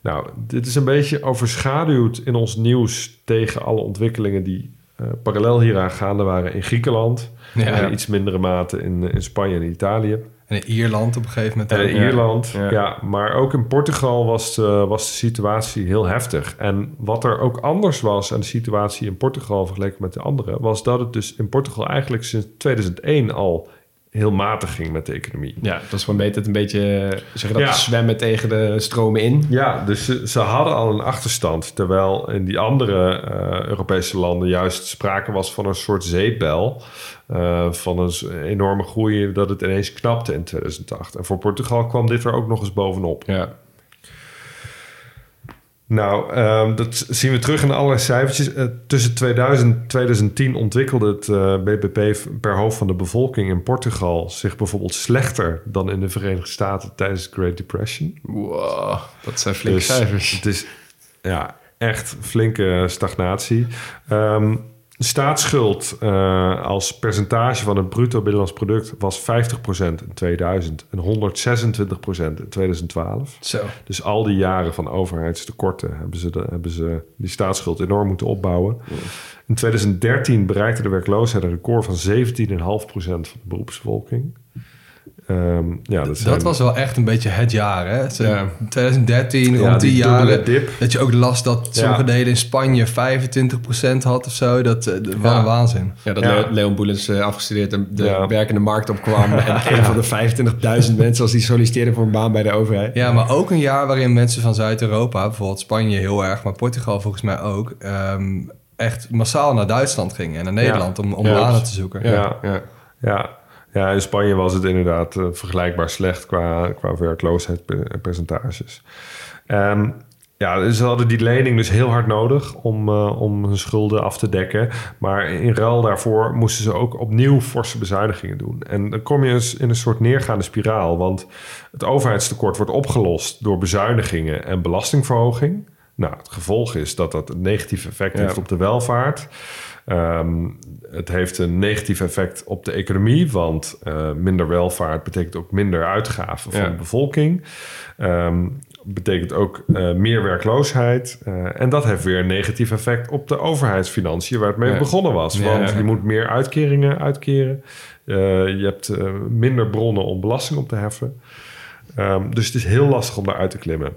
Nou, dit is een beetje overschaduwd in ons nieuws tegen alle ontwikkelingen die eh, parallel hieraan gaande waren in Griekenland. Ja. En in iets mindere mate in, in Spanje en Italië. En in Ierland op een gegeven moment. En ook. in Ierland, ja. Ja. Maar ook in Portugal was de, was de situatie heel heftig. En wat er ook anders was aan de situatie in Portugal vergeleken met de andere... was dat het dus in Portugal eigenlijk sinds 2001 al heel matig ging met de economie. Ja, dat is gewoon beter het een beetje eh, zeggen dat Ja. zwemmen tegen de stromen in. Ja, dus ze, ze hadden al een achterstand. Terwijl in die andere eh, Europese landen juist sprake was van een soort zeepbel. eh, van een enorme groei dat het ineens knapte in 2008. En voor Portugal kwam dit er ook nog eens bovenop. Ja. Nou, ehm, dat zien we terug in allerlei cijfertjes. Eh, tussen 2000 en 2010 ontwikkelde het eh, BBP per hoofd van de bevolking in Portugal zich bijvoorbeeld slechter dan in de Verenigde Staten tijdens de Great Depression. Wow, dat zijn flinke Dus cijfers. Het is ja, echt flinke stagnatie. Ehm, de staatsschuld eh, als percentage van het bruto binnenlands product was 50% in 2000 en 126% in 2012. Zo. Dus al die jaren van overheidstekorten hebben ze, de, hebben ze die staatsschuld enorm moeten opbouwen. In 2013 bereikte de werkloosheid een record van 17,5% van de beroepsbevolking. Ehm, ja, dat, zijn- Dat was wel echt een beetje het jaar, hè? Zo Ja. Ja, 2013, rond die, jaren. dip. Dat je ook last dat sommige Ja. delen in Spanje 25% had of zo. Dat, eh, dat was een waanzin. Ja, dat Leon Boelens eh, afgestudeerd en de Ja. werkende markt opkwam. En een van de 25.000 mensen als die solliciteerden voor een baan bij de overheid. Ja, maar ook een jaar waarin mensen van Zuid-Europa, bijvoorbeeld Spanje heel erg, maar Portugal volgens mij ook, ehm, echt massaal naar Duitsland gingen en naar Nederland om, om Ja. banen te zoeken. Ja. ja. Ja. in Spanje was het inderdaad eh, vergelijkbaar slecht qua, qua werkloosheidspercentages. Ehm ja, ze hadden die lening dus heel hard nodig om, eh, om hun schulden af te dekken. Maar in ruil daarvoor moesten ze ook opnieuw forse bezuinigingen doen. En dan kom je eens in een soort neergaande spiraal. Want het overheidstekort wordt opgelost door bezuinigingen en belastingverhoging. Nou, het gevolg is dat dat een negatief effect Ja. heeft op de welvaart. Ehm, het heeft een negatief effect op de economie, want eh, minder welvaart betekent ook minder uitgaven van Ja. de bevolking. Ehm, betekent ook eh, meer werkloosheid. Eh, en dat heeft weer een negatief effect op de overheidsfinanciën, waar het mee Ja. begonnen was. Ja. Want je moet meer uitkeringen uitkeren. Je hebt minder bronnen om belasting op te heffen. Ehm, dus het is heel lastig om daaruit te klimmen.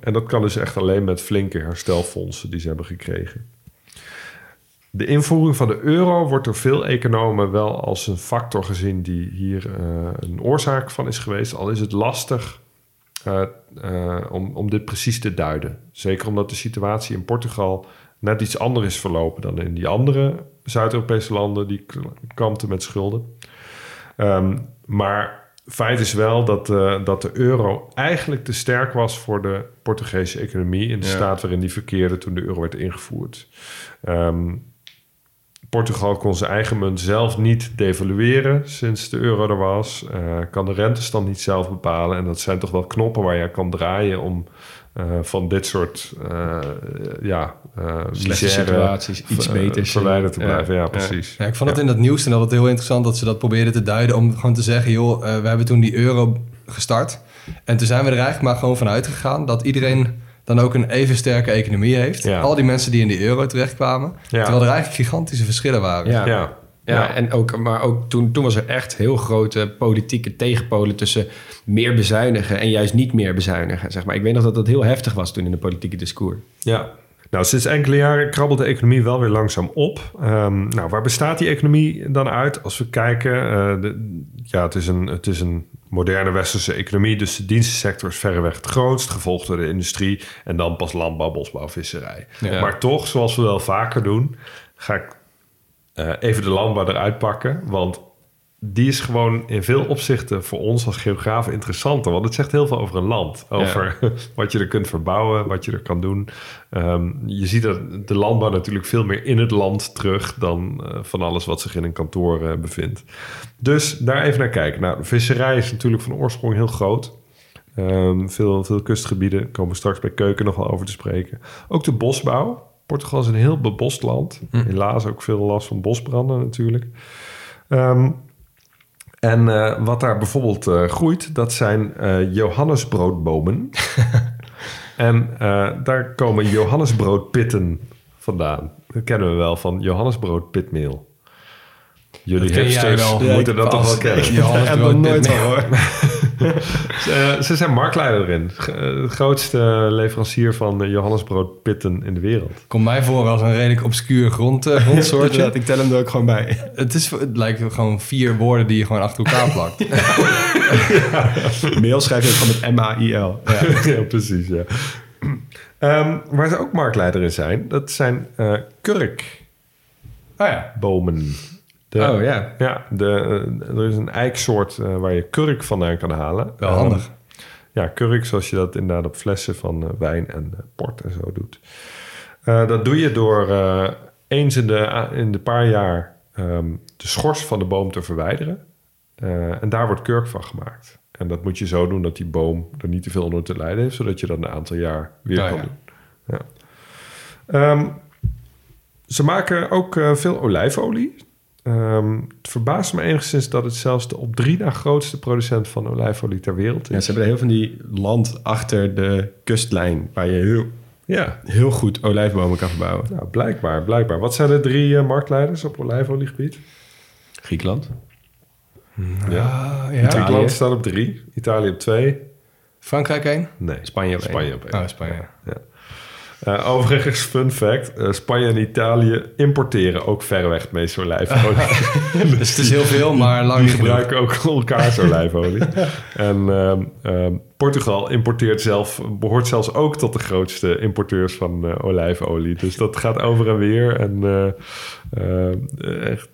En dat kan dus echt alleen met flinke herstelfondsen die ze hebben gekregen. De invoering van de euro wordt door veel economen wel als een factor gezien die hier eh, een oorzaak van is geweest. Al is het lastig eh, eh, om, om dit precies te duiden. Zeker omdat de situatie in Portugal net iets anders is verlopen dan in die andere Zuid-Europese landen die kampten met schulden. Ehm, maar feit is wel dat, dat de euro eigenlijk te sterk was voor de Portugese economie in de Ja. staat waarin die verkeerde toen de euro werd ingevoerd. Ehm, Portugal kon zijn eigen munt zelf niet devalueren sinds de euro er was. Eh, kan de rentestand niet zelf bepalen. En dat zijn toch wel knoppen waar je kan draaien om eh, van dit soort uh, ja, uh, Slechte situaties iets verwijderd te blijven. Ja, Ja. precies. Ja, ik vond het in dat nieuws en altijd heel interessant dat ze dat probeerden te duiden om gewoon te zeggen, joh, eh, we hebben toen die euro gestart. En toen zijn we er eigenlijk maar gewoon vanuit gegaan dat iedereen dan ook een even sterke economie heeft. Ja. Al die mensen die in die euro terechtkwamen. Ja. Terwijl er eigenlijk gigantische verschillen waren. Ja. Ja. Ja, en ook, maar ook toen, toen was er echt heel grote politieke tegenpolen tussen meer bezuinigen en juist niet meer bezuinigen. Zeg maar. Ik weet nog dat dat heel heftig was toen in de politieke discours. Ja. Nou, sinds enkele jaren krabbelt de economie wel weer langzaam op. Ehm, nou, waar bestaat die economie dan uit? Als we kijken, eh, de, ja, het is, een, het is een moderne westerse economie. Dus de dienstensector is verreweg het grootst, gevolgd door de industrie en dan pas landbouw, bosbouw, visserij. Ja. Maar toch, zoals we wel vaker doen, ga ik eh, even de landbouw eruit pakken. Want die is gewoon in veel opzichten voor ons als geografen interessanter. Want het zegt heel veel over een land. Over wat je er kunt verbouwen, wat je er kan doen. Ehm, je ziet dat de landbouw natuurlijk veel meer in het land terug... dan eh, van alles wat zich in een kantoor eh, bevindt. Dus daar even naar kijken. Nou, de visserij is natuurlijk van oorsprong heel groot. Ehm, veel, veel kustgebieden, komen we straks bij Keuken nog wel over te spreken. Ook de bosbouw. Portugal is een heel bebost land. Helaas ook veel last van bosbranden natuurlijk. Ehm, en eh, wat daar bijvoorbeeld eh, groeit, dat zijn eh, Johannesbroodbomen. en daar komen Johannesbroodpitten vandaan. Dat kennen we wel van Johannesbroodpitmeel. Jullie hipsters moeten dat toch wel kennen. Ze, ze zijn marktleider erin. Eh, De grootste leverancier van eh, Johannesbroodpitten in de wereld. Komt mij voor als een redelijk obscuur grond, eh, grondsoortje. Ik tel hem er ook gewoon bij. het, is, het lijkt gewoon vier woorden die je gewoon achter elkaar plakt. Mail schrijf je gewoon met M-A-I-L. ja, precies, ja. Ehm, waar ze ook marktleider in zijn, dat zijn eh kurkbomen. Oh ja. De- Oh ja. Ja, de, eh, er is een eiksoort eh, waar je kurk vandaan kan halen. Wel Ehm, handig. ja, kurk zoals je dat inderdaad op flessen van eh, wijn en port en zo doet. Dat doe je door eens in de, in de paar jaar ehm, de schors van de boom te verwijderen. En daar wordt kurk van gemaakt. En dat moet je zo doen dat die boom er niet te veel onder te lijden heeft, zodat je dat een aantal jaar weer Ja, kan ja. doen. Ja. Ehm, ze maken ook veel olijfolie. Ehm, het verbaast me enigszins dat het zelfs de op drie na grootste producent van olijfolie ter wereld Ja, is. ze hebben heel van die land achter de kustlijn... waar je heel, Ja, heel goed olijfbomen kan verbouwen. nou, blijkbaar, blijkbaar. Wat zijn de drie eh, marktleiders op olijfoliegebied? Griekenland. Ja. Ah, ja. Griekenland staat op drie, Italië op twee. Frankrijk één? Nee, Spanje op één. Spanje op één. Oh, Spanje. Eh, overigens, fun fact: eh, Spanje en Italië importeren ook verreweg het meeste olijfolie. Dus het is heel veel, maar lang Die gebruiken ook elkaars olijfolie. en ehm, ehm, Portugal importeert zelf, behoort zelfs ook tot de grootste importeurs van eh, olijfolie. Dus dat gaat over en weer. En echt,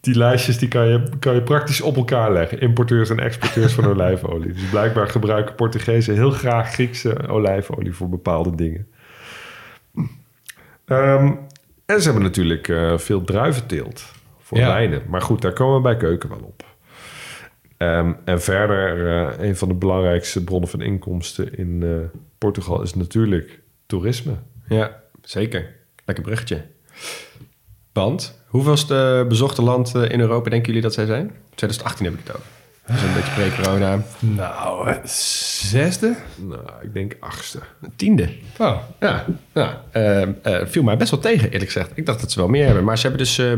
die lijstjes die kan, je, kan je praktisch op elkaar leggen. Importeurs en exporteurs van olijfolie. Dus blijkbaar gebruiken Portugezen heel graag Griekse olijfolie voor bepaalde dingen. Ehm, en ze hebben natuurlijk eh, veel druiventeelt voor Ja. wijnen. Maar goed, daar komen we bij keuken wel op. Ehm, en verder, eh, een van de belangrijkste bronnen van inkomsten in eh, Portugal is natuurlijk toerisme. Ja, zeker. Lekker bruggetje. Want, hoeveelste bezochte land in Europa denken jullie dat zij zijn? 2018 heb ik het over. Dat is een beetje pre-corona. Nou, zesde? Nou, ik denk achtste. Tiende. Oh, Ja, ja eh, eh, viel mij best wel tegen, eerlijk gezegd. Ik dacht dat ze wel meer hebben. Maar ze hebben dus, eh,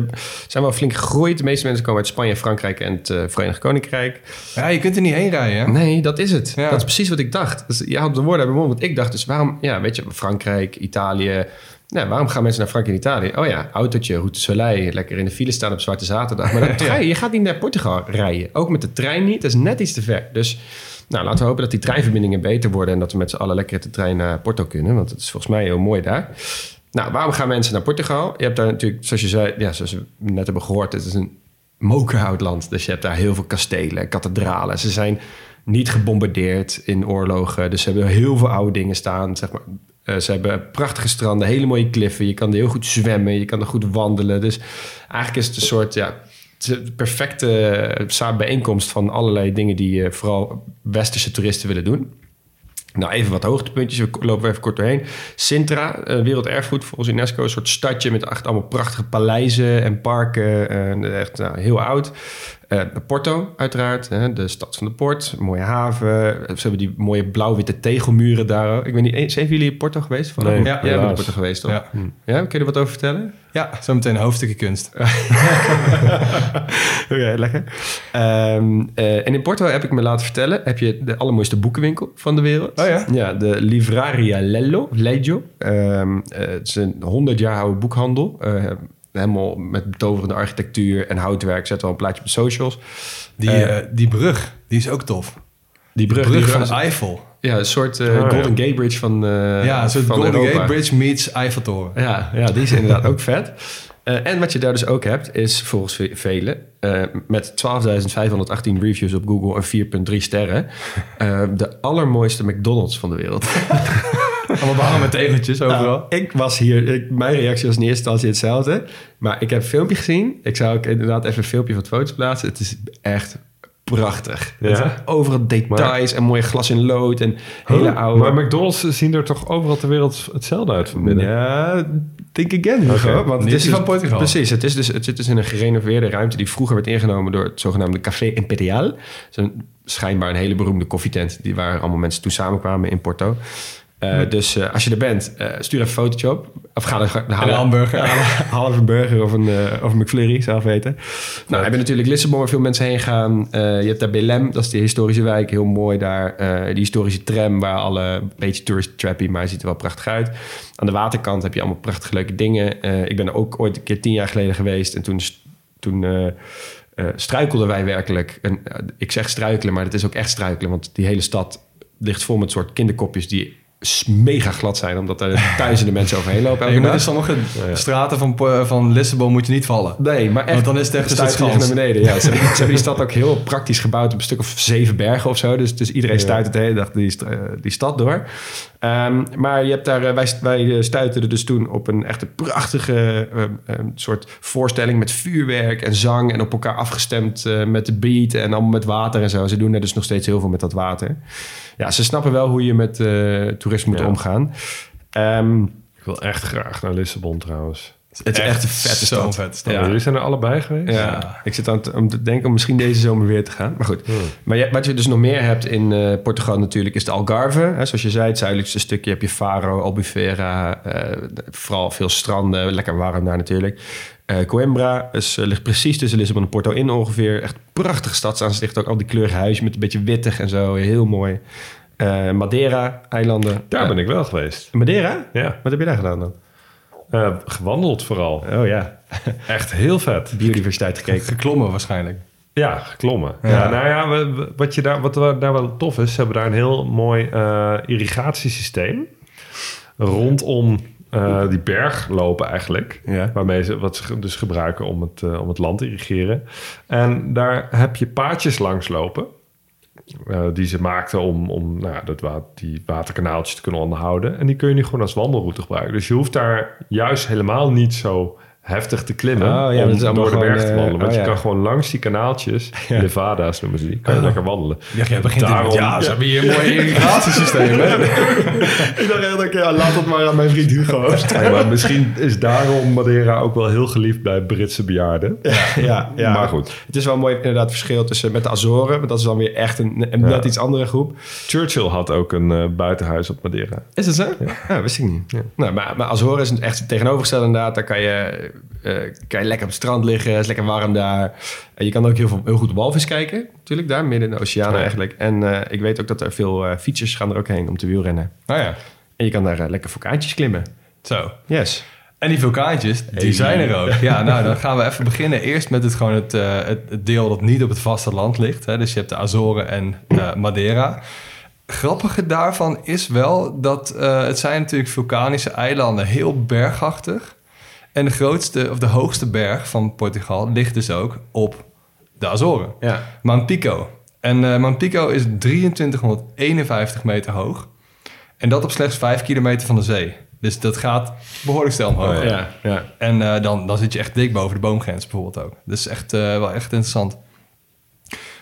zijn wel flink gegroeid. De meeste mensen komen uit Spanje, Frankrijk en het Verenigd Koninkrijk. ja, je kunt er niet heen rijden, hè? Nee, dat is het. Ja. Dat is precies wat ik dacht. Dus je had de woorden mijn mond. Want ik dacht dus, waarom, ja, weet je, Frankrijk, Italië. Nou, waarom gaan mensen naar Frankrijk en Italië? Oh ja, autootje, Route Soleil, lekker in de file staan op Zwarte Zaterdag. Maar je, je gaat niet naar Portugal rijden. Ook met de trein niet, dat is net iets te ver. Dus nou, laten we hopen dat die treinverbindingen beter worden... en dat we met z'n allen lekker de trein naar Porto kunnen. Want het is volgens mij heel mooi daar. Nou, waarom gaan mensen naar Portugal? Je hebt daar natuurlijk, zoals je zei, ja, zoals we net hebben gehoord... het is een mokerhoutland. Dus je hebt daar heel veel kastelen, kathedralen. Ze zijn niet gebombardeerd in oorlogen. Dus ze hebben heel veel oude dingen staan. Zeg maar. Eh, ze hebben prachtige stranden, hele mooie kliffen. Je kan er heel goed zwemmen, je kan er goed wandelen. Dus eigenlijk is het een soort ja, perfecte bijeenkomst van allerlei dingen die eh, vooral westerse toeristen willen doen. Nou, even wat hoogtepuntjes. We lopen even kort doorheen. Sintra, eh, werelderfgoed volgens UNESCO. Een soort stadje met echt allemaal prachtige paleizen en parken. Eh, echt nou, heel oud. Eh, Porto, uiteraard. Hè, de stad van de port. Mooie haven. Ze hebben die mooie blauw-witte tegelmuren daar. Ik weet niet, eens- zijn jullie in Porto geweest? Van? Nee, ja, jij bent in. Porto geweest, toch? Ja. Ja, kun je er wat over vertellen? Ja, zometeen een hoofdstukje kunst. Oké, lekker. Ehm, eh, en in Porto heb ik me laten vertellen... heb je de allermooiste boekenwinkel van de wereld. Oh ja? Ja, de Livraria Lello, Leggio. Ehm, eh, het is een 100 jaar oude boekhandel. Helemaal met betoverende architectuur en houtwerk. Zet wel een plaatje op de socials. Die, Eh, eh, die brug, die is ook tof. Die De brug, brug die van Eiffel. Ja, een soort eh, Oh, ja. Golden Gate Bridge van, eh ja, een soort van Golden Europa. Gate Bridge meets Eiffeltoren. Ja, ja, die is inderdaad ook vet. Eh, en wat je daar dus ook hebt, is volgens ve- velen... eh, met 12.518 reviews op Google en 4,3 sterren... eh, de allermooiste McDonald's van de wereld. Allemaal behangen met tegeltjes overal. Nou, ik was hier... Ik, mijn reactie was in eerste instantie hetzelfde. Maar ik heb een filmpje gezien. Ik zou ook inderdaad even een filmpje van het foto's plaatsen. Het is echt prachtig. Ja? Overal details en mooie glas in lood... en hele Huh? oude... Maar McDonald's zien er toch overal ter wereld hetzelfde uit van binnen? Ja, think again. Hugo. Want Niet het is van Portugal. Precies, het, is dus, het zit dus in een gerenoveerde ruimte die vroeger werd ingenomen door het zogenaamde Café Imperial. Een, schijnbaar een hele beroemde koffietent die, waar allemaal mensen toen samenkwamen in Porto. Eh, Dus eh, als je er bent, eh, stuur even een fotootje op. Of ga er haal, En een hamburger. Haal, een burger of een, of een McFlurry, zelf weten. Nou, je hebt natuurlijk Lissabon waar veel mensen heen gaan. Je hebt daar Belém, dat is die historische wijk, heel mooi daar. Die historische tram waar alle, een beetje tourist trappy, maar ziet er wel prachtig uit. Aan de waterkant heb je allemaal prachtige leuke dingen. Ik ben er ook ooit een keer tien jaar geleden geweest en toen... toen struikelden wij werkelijk. En, ik zeg struikelen, maar het is ook echt struikelen. Want die hele stad ligt vol met soort kinderkopjes die mega glad zijn. Omdat er duizenden mensen overheen lopen. En elke in sommige straten van, van Lissabon moet je niet vallen. Nee, maar echt. Want dan is het echt stuit naar beneden. Ja, ze, hebben, die stad ook heel praktisch gebouwd op een stuk of zeven bergen of zo. Dus, dus iedereen stuit de hele dag die, eh, die stad door. Ehm, maar je hebt daar, eh, wij, wij stuiten er dus toen op een echt een prachtige eh, eh, soort voorstelling met vuurwerk en zang. En op elkaar afgestemd eh, met de beat en allemaal met water en zo. Ze doen er dus nog steeds heel veel met dat water. Ja, ze snappen wel hoe je met eh toerisme moet omgaan. Ehm, Ik wil echt graag naar Lissabon trouwens. Het is echt een vette Zo'n stad. vette stad. Ja. Jullie zijn er allebei geweest? Ja, ik zit aan het, om te denken om misschien deze zomer weer te gaan. Maar goed. Maar je- wat je dus nog meer hebt in eh, Portugal natuurlijk is de Algarve. Hè, zoals je zei, het zuidelijkste stukje heb je Faro, Albufeira. eh, vooral veel stranden, lekker warm daar natuurlijk. Eh, Coimbra is, eh, ligt precies tussen Lissabon en Porto in ongeveer. Echt prachtige stadsaanzicht. Ook al die kleurige huizen met een beetje wittig en zo. Heel mooi. Eh, Madeira, eilanden. Daar ben ik wel geweest. Madeira? Ja, Wat heb je daar gedaan dan? Eh, gewandeld vooral. Oh ja, Echt heel vet. biodiversiteit gekeken. Geklommen waarschijnlijk. Ja, geklommen. Ja. Ja. nou ja, we- we- wat, je daar, wat daar wel tof is, ze hebben daar een heel mooi eh, irrigatiesysteem rondom eh, die berg lopen eigenlijk. Ja. Waarmee ze, wat ze dus gebruiken om het, om het land te irrigeren. En daar heb je paadjes langs lopen. Eh, die ze maakten om, om nou, dat die waterkanaaltjes te kunnen onderhouden. En die kun je nu gewoon als wandelroute gebruiken. Dus je hoeft daar juist helemaal niet zo heftig te klimmen Oh, ja, om dat door de berg te eh, wandelen. Want oh, je ja. kan gewoon langs die kanaaltjes, Nevada's noemen ze die, kan je lekker wandelen. Ja, jij begint Daarom- ja, ze hebben hier een mooi irrigatiesysteem. Ik dacht echt, ja, laat het maar aan mijn vriend Hugo. Maar misschien is daarom Madeira ook wel heel geliefd bij Britse bejaarden. ja, ja. Maar goed. Het is wel mooi inderdaad verschil tussen met de Azoren. Want dat is dan weer echt een, een net iets andere groep. Churchill had ook een eh, buitenhuis op Madeira. Is het zo? Ja, wist ik niet. Nou, maar, maar Azoren is echt tegenovergestelde inderdaad. Daar kan je, kan je lekker op het strand liggen. Het is lekker warm daar. En je kan ook heel, veel, heel goed walvis kijken. Natuurlijk daar, midden in de oceaan Ja. eigenlijk. En eh, ik weet ook dat er veel eh, fietsers gaan er ook heen om te wielrennen. Nou ja, En je kan daar lekker vulkaantjes klimmen. zo. Yes. En die vulkaantjes, die zijn er ook. Ja, nou, dan gaan we even beginnen. Eerst met het, gewoon het, het, deel dat niet op het vasteland ligt. Hè. Dus je hebt de Azoren en Madeira. Grappige daarvan is wel dat het zijn natuurlijk vulkanische eilanden, heel bergachtig. En de grootste, of de hoogste berg van Portugal ligt dus ook op de Azoren. Ja. Mount Pico. En eh Mount Pico is 2351 meter hoog. En dat op slechts 5 kilometer van de zee. Dus dat gaat behoorlijk snel omhoog. Oh, ja. ja. En eh, dan, dan zit je echt dik boven de boomgrens bijvoorbeeld ook. Dat is echt, eh, wel echt interessant.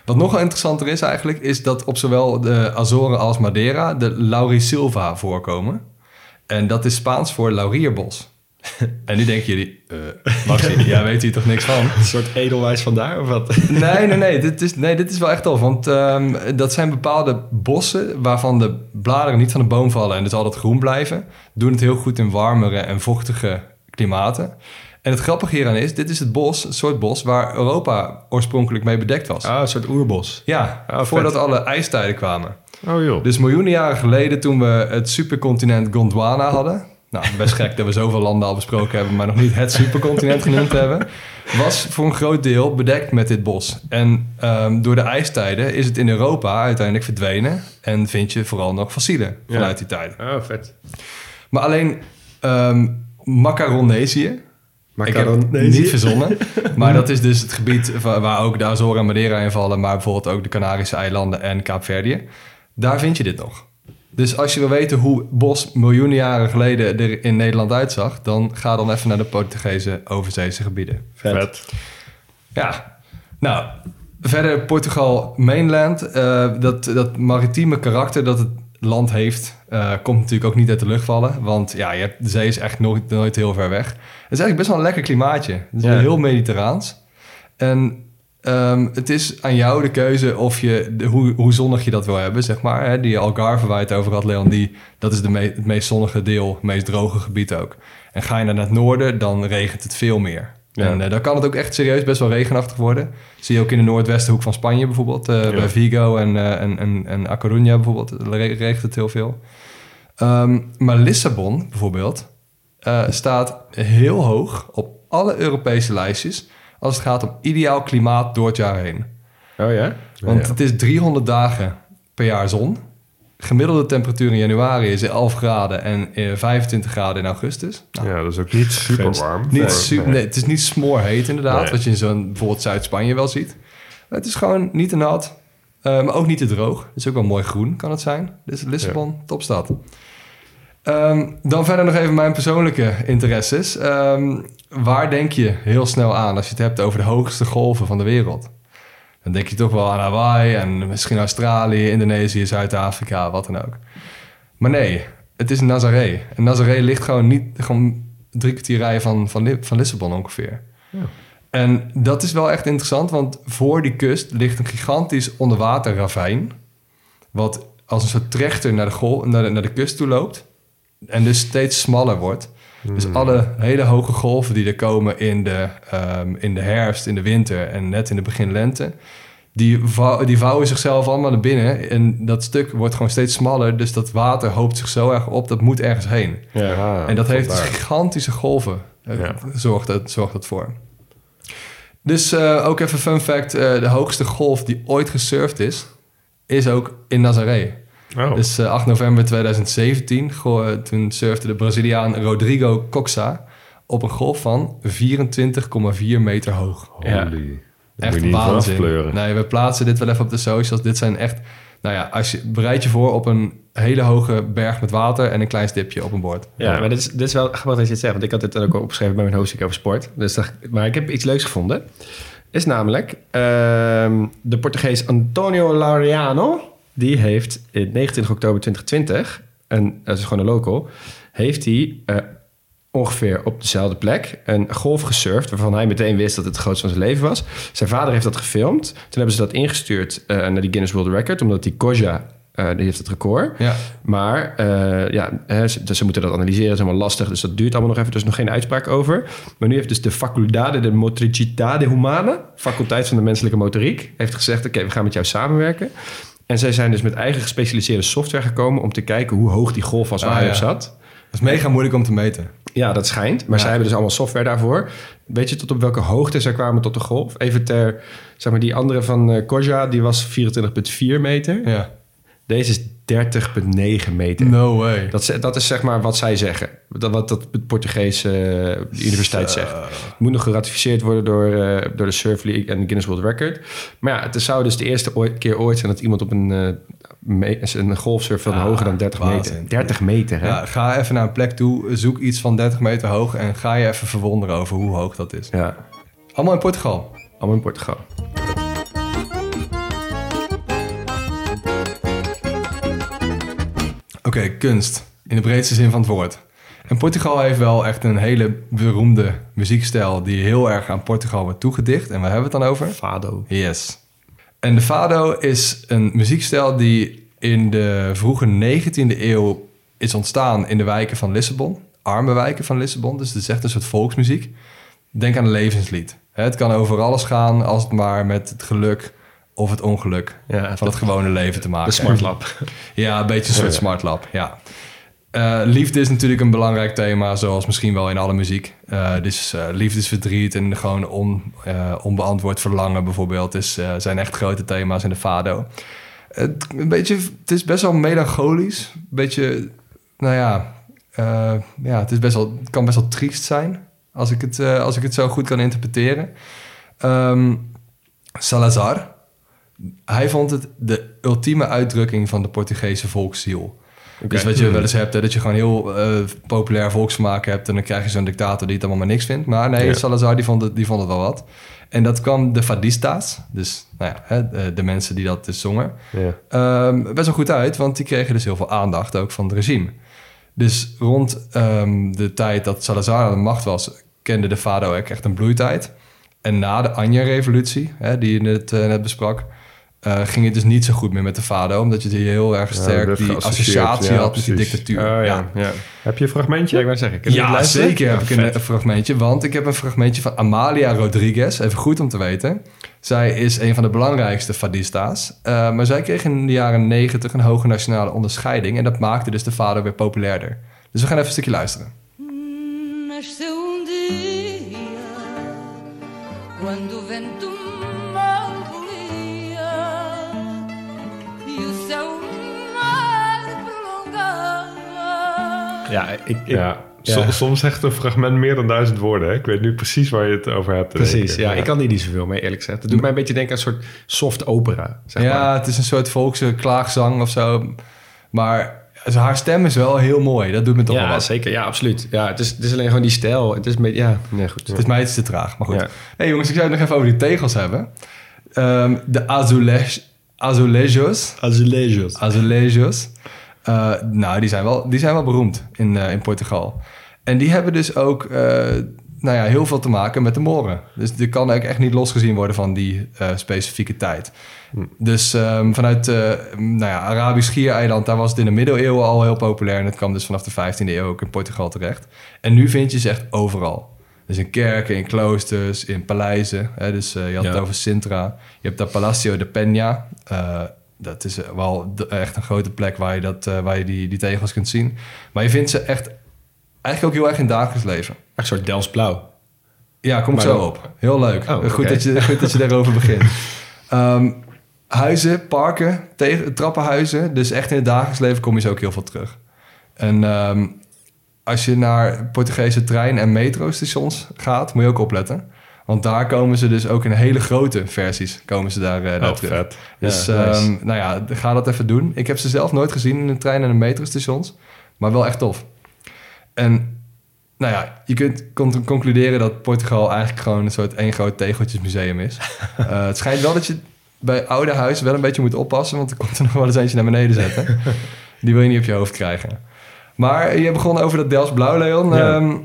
Wat nog wel interessanter is eigenlijk... is dat op zowel de Azoren als Madeira... de Laurisilva voorkomen. En dat is Spaans voor laurierbos. en nu denken jullie... eh Maxi, jij weet hier toch niks van? Een soort edelwijs vandaar of wat? Nee, nee, nee. Dit is, nee, dit is wel echt tof. Want ehm, dat zijn bepaalde bossen waarvan de bladeren niet van de boom vallen en dus altijd groen blijven. Doen het heel goed in warmere en vochtige klimaten. En het grappige hieraan is, dit is het bos, een soort bos waar Europa oorspronkelijk mee bedekt was. Ah, een soort oerbos. Ja, vet. voordat alle ijstijden kwamen. Oh joh. Dus miljoenen jaren geleden, toen we het supercontinent Gondwana hadden. Nou, best gek dat we zoveel landen al besproken hebben, maar nog niet het supercontinent genoemd hebben. Was voor een groot deel bedekt met dit bos. En ehm, door de ijstijden is het in Europa uiteindelijk verdwenen. En vind je vooral nog fossielen vanuit die tijd. Oh, vet. Maar alleen ehm Macaronesië. Ik heb het Macaronesië? niet verzonnen. Maar dat is dus het gebied waar ook de Azoren en Madeira in vallen. Maar bijvoorbeeld ook de Canarische eilanden en Kaapverdië. Daar vind je dit nog. Dus als je wil weten hoe bos miljoenen jaren geleden er in Nederland uitzag... dan ga dan even naar de Portugese overzeese gebieden. Vet. Ja, nou, verder Portugal mainland. eh, dat, dat maritieme karakter dat het land heeft, eh, komt natuurlijk ook niet uit de lucht vallen. Want ja, je hebt, de zee is echt nooit, nooit heel ver weg. Het is eigenlijk best wel een lekker klimaatje. Het is Ja. heel mediterraans. En ehm, het is aan jou de keuze of je, de, hoe, hoe zonnig je dat wil hebben, zeg maar. Hè? Die Algarve waar je het over had, Leon, die, dat is de me- het meest zonnige deel, het meest droge gebied ook. En ga je naar het noorden, dan regent het veel meer. Ja. En eh, dan kan het ook echt serieus best wel regenachtig worden. Zie je ook in de noordwestenhoek van Spanje bijvoorbeeld. eh, Bij Vigo en, eh, en, en, en A Coruña bijvoorbeeld re- regent het heel veel. Ehm, maar Lissabon bijvoorbeeld staat heel hoog op alle Europese lijstjes... als het gaat om ideaal klimaat door het jaar heen. Oh ja? Want het is 300 dagen per jaar zon. Gemiddelde temperatuur in januari is 11 graden en eh, 25 graden in augustus. Nou, Ja, dat is ook niet super warm. niet nee, het is niet smoorheet inderdaad, Nee. wat je in zo'n bijvoorbeeld Zuid-Spanje wel ziet. Maar het is gewoon niet te nat, eh, maar ook niet te droog. Het is ook wel mooi groen, kan het zijn. Dus Lissabon, topstad. Ehm, dan verder nog even mijn persoonlijke interesses. Ehm, waar denk je heel snel aan als je het hebt over de hoogste golven van de wereld? Dan denk je toch wel aan Hawaii en misschien Australië, Indonesië, Zuid-Afrika, wat dan ook. Maar nee, het is Nazaré. En Nazaré ligt gewoon niet gewoon drie kwartier rijden van, van, Li- van Lissabon ongeveer. En dat is wel echt interessant, want voor die kust ligt een gigantisch onderwaterravijn. Wat als een soort trechter naar de, gol, naar de, naar de kust toe loopt. En dus steeds smaller wordt. Dus alle hele hoge golven die er komen in de, ehm, in de herfst, in de winter en net in het begin lente. Die, vou- die vouwen zichzelf allemaal naar binnen. En dat stuk wordt gewoon steeds smaller. Dus dat water hoopt zich zo erg op, dat moet ergens heen. Ja, En dat heeft dus gigantische golven. eh, Ja. Zorgt, dat, zorgt dat voor. Dus eh, ook even fun fact. eh, de hoogste golf die ooit gesurfd is, is ook in Nazaré. Oh. Dus eh, 8 november 2017, go- eh, toen surfde de Braziliaan Rodrigo Coxa op een golf van 24,4 meter hoog. Holy. Daar Echt waanzin. Nee, we plaatsen dit wel even op de socials. Dit zijn echt Nou ja, als je, bereid je voor op een hele hoge berg met water en een klein stipje op een bord. Ja, maar dit is, dit is wel grappig dat je het zegt. Want ik had dit ook al opgeschreven bij mijn hosting over sport. Dus dat, maar ik heb iets leuks gevonden. Is namelijk ehm, de Portugees Antonio Laureano. Die heeft in 29 oktober 2020, en dat is gewoon een local, heeft hij eh, ongeveer op dezelfde plek een golf gesurfd... waarvan hij meteen wist dat het het grootste van zijn leven was. Zijn vader heeft dat gefilmd. Toen hebben ze dat ingestuurd eh, naar die Guinness World Record... omdat die Koja eh, die heeft het record. Ja. Maar ja, hè, ze, dus ze moeten dat analyseren. Dat is allemaal lastig. Dus dat duurt allemaal nog even. Dus nog geen uitspraak over. Maar nu heeft dus de Facultade de Motricità Humana... faculteit van de menselijke motoriek... heeft gezegd... oké, we gaan met jou samenwerken. En zij zijn dus met eigen gespecialiseerde software gekomen... om te kijken hoe hoog die golf was waar Ah, hij ja. op zat. Dat is mega moeilijk om te meten. Ja, dat schijnt. Maar Ja. zij hebben dus allemaal software daarvoor. Weet je tot op welke hoogte zij kwamen tot de golf? Even ter... Zeg maar, die andere van eh Koja, die was 24,4 meter. Ja. Deze is 30,9 meter. No way. Dat, is- dat is zeg maar wat zij zeggen. Dat, wat dat de Portugese eh, universiteit zegt. Het moet nog geratificeerd worden door, eh, door de Surf League en de Guinness World Record. Maar ja, het zou dus de eerste ooit- keer ooit zijn dat iemand op een, eh, me- een golfsurf van Ah, hoger dan 30 waanzin. meter. 30 meter, hè? Ja, ga even naar een plek toe, zoek iets van 30 meter hoog... en ga je even verwonderen over hoe hoog dat is. ja. Allemaal in Portugal. Allemaal in Portugal. Oké, kunst. In de breedste zin van het woord. En Portugal heeft wel echt een hele beroemde muziekstijl... die heel erg aan Portugal wordt toegedicht. En waar hebben we het dan over? Fado. Yes. En de fado is een muziekstijl die in de vroege 19e eeuw is ontstaan in de wijken van Lissabon. Arme wijken van Lissabon. Dus het is echt een soort volksmuziek. Denk aan een levenslied. Het kan over alles gaan als het maar met het geluk of het ongeluk Ja, van het gewone leven te maken De smartlap. Ja, een beetje een soort smartlap, ja. Eh, liefde is natuurlijk een belangrijk thema, zoals misschien wel in alle muziek. Eh, dus eh, liefdesverdriet en gewoon on, onbeantwoord verlangen bijvoorbeeld... Is, zijn echt grote thema's in de fado. Het, een beetje, het is best wel melancholisch. Een beetje, nou ja... ja het, is best wel, het kan best wel triest zijn, als ik het, als ik het zo goed kan interpreteren. Ehm, Salazar, hij vond het de ultieme uitdrukking van de Portugese volksziel. Dus wat je wel eens hebt, hè, dat je gewoon heel eh, populair volksvermaak hebt... en dan krijg je zo'n dictator die het allemaal maar niks vindt. Maar nee, Ja. Salazar die vond, het, die vond het wel wat. En dat kwam de fadistas, dus nou ja, hè, de, de mensen die dat dus zongen... Ja. ehm, best wel goed uit, want die kregen dus heel veel aandacht ook van het regime. Dus rond ehm, de tijd dat Salazar aan de macht was... kende de Fado echt een bloeitijd. En na de Anja-revolutie, hè, die je net, eh, net besprak... eh, ging het dus niet zo goed meer met de Fado... omdat je die heel erg sterk die associatie Ja, had met die dictatuur. Oh, ja. ja. Heb je een fragmentje? Ja, ik wou zeggen. Ja, zeker heb ik een, fragmentje. Want ik heb een fragmentje van Amalia Rodriguez. Even goed om te weten. Zij is een van de belangrijkste fadista's. Eh, maar zij kreeg in de jaren negentig een hoge nationale onderscheiding. En dat maakte dus de vader weer populairder. Dus we gaan even een stukje luisteren. Nasceu Ja, ik, ik, Ja. So- Ja. soms zegt een fragment meer dan duizend woorden. Hè? Ik weet nu precies waar je het over hebt. precies. Ja, ik kan hier niet zoveel mee, eerlijk gezegd. Het doet mij een beetje denken aan een soort soft opera. Zeg ja, maar. het is een soort volkse klaagzang of zo. Maar haar stem is wel heel mooi. Dat doet me toch wel ja wat. zeker. Ja, absoluut. Ja, het, is, het is alleen gewoon die stijl. Het is beetje, ja, nee, goed. Het is mij iets te traag, maar goed. Ja. hey, jongens, ik zou het nog even over die tegels hebben. Ehm, de azulej, azulejos. Azulejos. Azulejos. Eh, nou, die zijn wel, die zijn wel beroemd in, eh, in Portugal. En die hebben dus ook eh, nou ja, heel veel te maken met de moren. Dus die kan ook echt niet losgezien worden van die specifieke tijd. Dus ehm, vanuit eh nou ja, Arabisch Schiereiland, daar was het in de middeleeuwen al heel populair. En het kwam dus vanaf de 15e eeuw ook in Portugal terecht. En nu vind je ze echt overal. Dus in kerken, in kloosters, in paleizen. Hè, dus je had het over Sintra. Je hebt daar Palacio de Peña. Eh, dat is wel de- echt een grote plek waar je, dat, eh, waar je die, die tegels kunt zien. Maar je vindt ze echt eigenlijk ook heel erg in het dagelijks leven. Een soort Dels Blauw. Ja, kom ik Maar zo op. Heel leuk. Oh, goed, dat je, goed dat je daarover begint. Ehm, huizen, parken, tegen, trappenhuizen. Dus echt in het dagelijks leven kom je ze ook heel veel terug. En ehm, als je naar Portugese trein- en metrostations gaat, moet je ook opletten. Want daar komen ze dus ook in hele grote versies komen ze daar, Oh, terug. vet. Dus Ja, nice. ehm, nou ja, ga dat even doen. Ik heb ze zelf nooit gezien in de trein en de metrostations. Maar wel echt tof. En nou ja, je kunt con- concluderen dat Portugal eigenlijk gewoon een soort één groot tegeltjesmuseum is. Eh, het schijnt wel dat je bij oude huizen wel een beetje moet oppassen, want er komt er nog wel eens eentje naar beneden zetten. Die wil je niet op je hoofd krijgen. Maar je begon over dat Delfts Blauw, Leon. Ja. Ehm,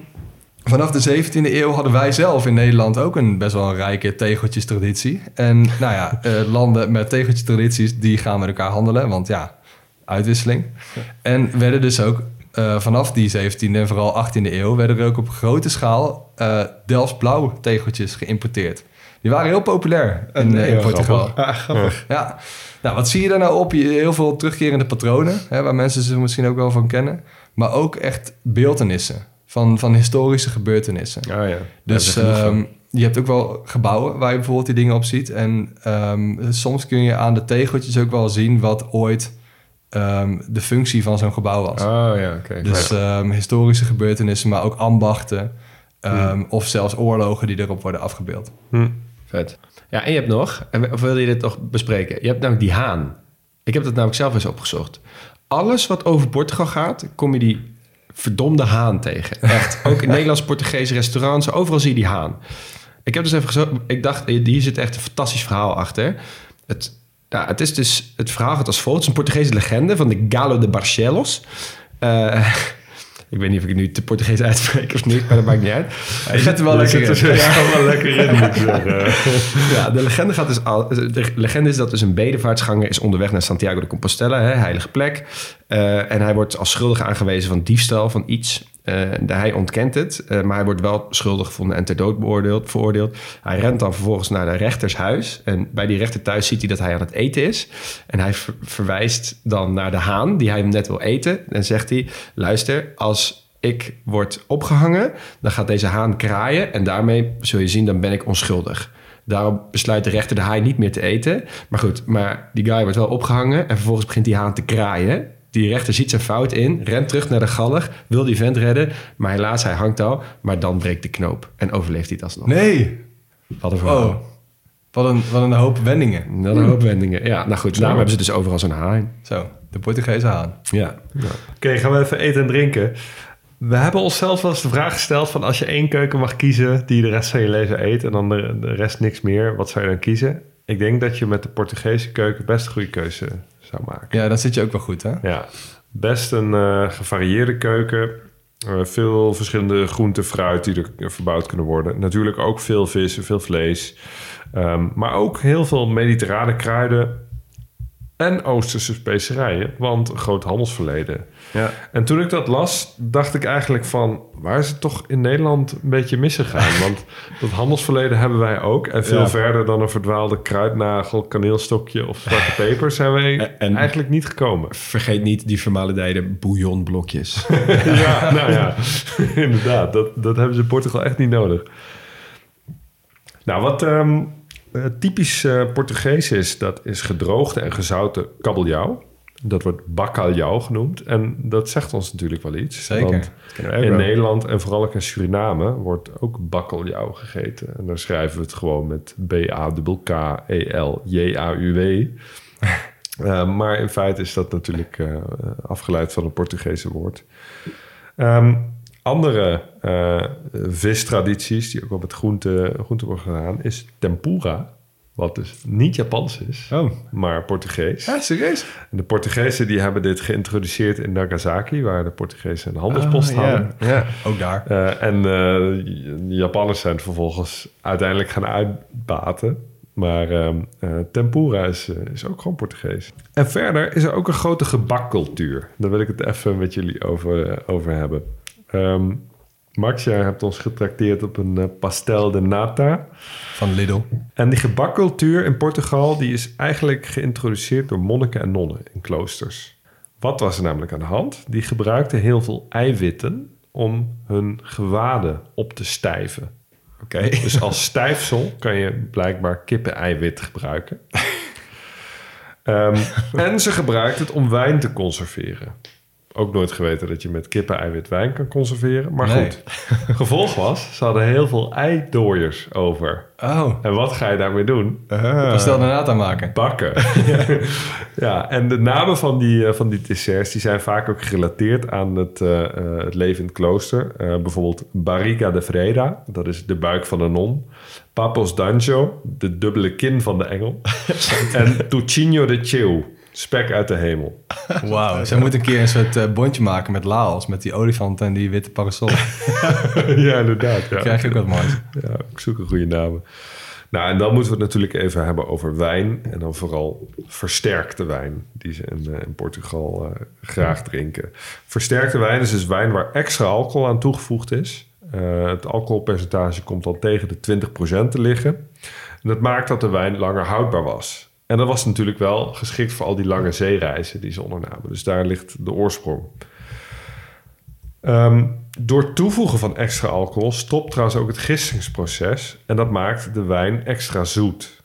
vanaf de 17e eeuw hadden wij zelf in Nederland ook een best wel een rijke tegeltjestraditie. En nou ja, eh, landen met tegeltjestradities, die gaan met elkaar handelen, want ja, uitwisseling. En werden dus ook eh, vanaf die 17e en vooral 18e eeuw... werden er ook op grote schaal eh Delfts blauw tegeltjes geïmporteerd. Die waren heel populair in, Portugal. grappig. Ah, grappig. Ja. Nou, wat zie je daar nou op? Je- Heel veel terugkerende patronen, hè, waar mensen ze misschien ook wel van kennen. Maar ook echt beeldenissen van, van historische gebeurtenissen. Oh ja. Dus ehm, je hebt ook wel gebouwen waar je bijvoorbeeld die dingen op ziet. En ehm, soms kun je aan de tegeltjes ook wel zien wat ooit ehm, de functie van zo'n gebouw was. Oh ja, oké. Dus historische gebeurtenissen, maar ook ambachten. ehm, Of zelfs oorlogen die erop worden afgebeeld. Hm. Vet. Ja, en je hebt nog, of wil je dit nog bespreken? Je hebt namelijk die haan. Ik heb dat namelijk zelf eens opgezocht. Alles wat over Portugal gaat, kom je die verdomde haan tegen. Echt. Ook in Nederlands, Portugese restaurants, overal zie je die haan. Ik heb dus even gezocht. Ik dacht, hier zit echt een fantastisch verhaal achter. Het, nou, het is dus, het verhaal gaat als volgt. Het is een Portugese legende van de Galo de Barcelos. Eh, ik weet niet of ik het nu te Portugees uitspreek of niet, maar dat maakt niet uit. Je zit er wel lekker in. zo wel lekker in, moet ik zeggen. Ja, de legende, gaat dus al, de legende is dat dus een bedevaartsganger is onderweg naar Santiago de Compostela, hè, heilige plek. Eh, en hij wordt als schuldig aangewezen van diefstal van iets. Eh, hij ontkent het, eh, maar hij wordt wel schuldig gevonden en ter dood veroordeeld. Hij rent dan vervolgens naar de rechtershuis. En bij die rechter thuis ziet hij dat hij aan het eten is. En hij ver- verwijst dan naar de haan die hij hem net wil eten. En zegt hij, luister, als ik word opgehangen, dan gaat deze haan kraaien. En daarmee zul je zien, dan ben ik onschuldig. Daarom besluit de rechter de haai niet meer te eten. Maar goed, maar die guy wordt wel opgehangen. En vervolgens begint die haan te kraaien. Die rechter ziet zijn fout in, rent terug naar de galg, wil die vent redden. Maar helaas, hij hangt al. Maar dan breekt de knoop en overleeft hij het alsnog. Nee. Wat een verhaal. Oh, wat een, wat een hoop wendingen. Dat een hoop wendingen. Ja, nou goed, daarom hebben ze dus overal zo'n haai. Zo, de Portugese haan. Ja. Oké, gaan we even eten en drinken. We hebben onszelf wel eens de vraag gesteld van als je één keuken mag kiezen die je de rest van je leven eet en dan de, de rest niks meer, wat zou je dan kiezen? Ik denk dat je met de Portugese keuken best een goede keuze zou maken. Ja, dan zit je ook wel goed, hè? Ja, best een eh, gevarieerde keuken. Eh, veel verschillende groenten, fruit die er verbouwd kunnen worden. Natuurlijk ook veel vis en veel vlees. Ehm, maar ook heel veel mediterrane kruiden en Oosterse specerijen, want een groot handelsverleden. Ja. En toen ik dat las, dacht ik eigenlijk van... waar is het toch in Nederland een beetje misgegaan? Want dat handelsverleden hebben wij ook. En veel Ja. verder dan een verdwaalde kruidnagel, kaneelstokje of zwarte peper... zijn wij En- eigenlijk niet gekomen. Vergeet niet die vermalendijde bouillonblokjes. ja, nou ja, inderdaad. Dat, dat hebben ze in Portugal echt niet nodig. Nou, wat ehm, eh, typisch eh, Portugees is, dat is gedroogde en gezouten kabeljauw. Dat wordt bacalhau genoemd. En dat zegt ons natuurlijk wel iets. Zeker. Want in. Nederland en vooral ook in Suriname wordt ook bacalhau gegeten. En dan schrijven we het gewoon met B-A-K-K-E-L-J-A-U-W. Eh, maar in feite is dat natuurlijk afgeleid van een Portugese woord. Ehm, andere eh, vistradities die ook wel met groente, groente worden gedaan, is tempura. Wat dus niet Japans is, Oh. maar Portugees. Ja, serieus? En de Portugezen die hebben dit geïntroduceerd in Nagasaki, waar de Portugezen een handelspost Oh, hadden. ja. ja. Ook daar. Eh, en eh, de Japanners zijn vervolgens uiteindelijk gaan uitbaten. Maar ehm, eh, tempura is, eh, is ook gewoon Portugees. En verder is er ook een grote gebakcultuur. Daar wil ik het even met jullie over, eh, over hebben. Ehm, Max, jij hebt ons getrakteerd op een eh, pastel de nata. Van Lidl. En die gebakcultuur in Portugal die is eigenlijk geïntroduceerd door monniken en nonnen in kloosters. Wat was er namelijk aan de hand? Die gebruikten heel veel eiwitten om hun gewaden op te stijven. Oké. Dus als stijfsel kan je blijkbaar kippen-eiwit gebruiken. Ehm, en ze gebruikten het om wijn te conserveren. Ook nooit geweten dat je met kippen-eiwit wijn kan conserveren. Maar Nee. goed, gevolg was, ze hadden heel veel eidooiers over. Oh, En wat ga je daarmee doen? pastel de nata maken. Bakken. ja, en de namen van die, eh, van die desserts die zijn vaak ook gerelateerd aan het, eh, eh, het leven in het klooster. Eh, bijvoorbeeld Barriga de Freda, dat is de buik van een non. Papos d'Anjo, de dubbele kin van de engel. en Tucino de Cheu, spek uit de hemel. Wauw, zij moet een keer een soort eh, bondje maken met Laos, met die olifant en die witte parasol. ja, inderdaad. Ja. Krijg je ook wat moois. Ja, ik zoek een goede namen. Nou, en dan moeten we het natuurlijk even hebben over wijn. En dan vooral versterkte wijn, die ze in, eh, in Portugal eh, graag drinken. Versterkte wijn is dus wijn waar extra alcohol aan toegevoegd is. Het alcoholpercentage komt dan tegen de 20% te liggen. En dat maakt dat de wijn langer houdbaar was. En dat was natuurlijk wel geschikt voor al die lange zeereizen die ze ondernamen. Dus daar ligt de oorsprong. Ehm, door toevoegen van extra alcohol stopt trouwens ook het gistingsproces. En dat maakt de wijn extra zoet.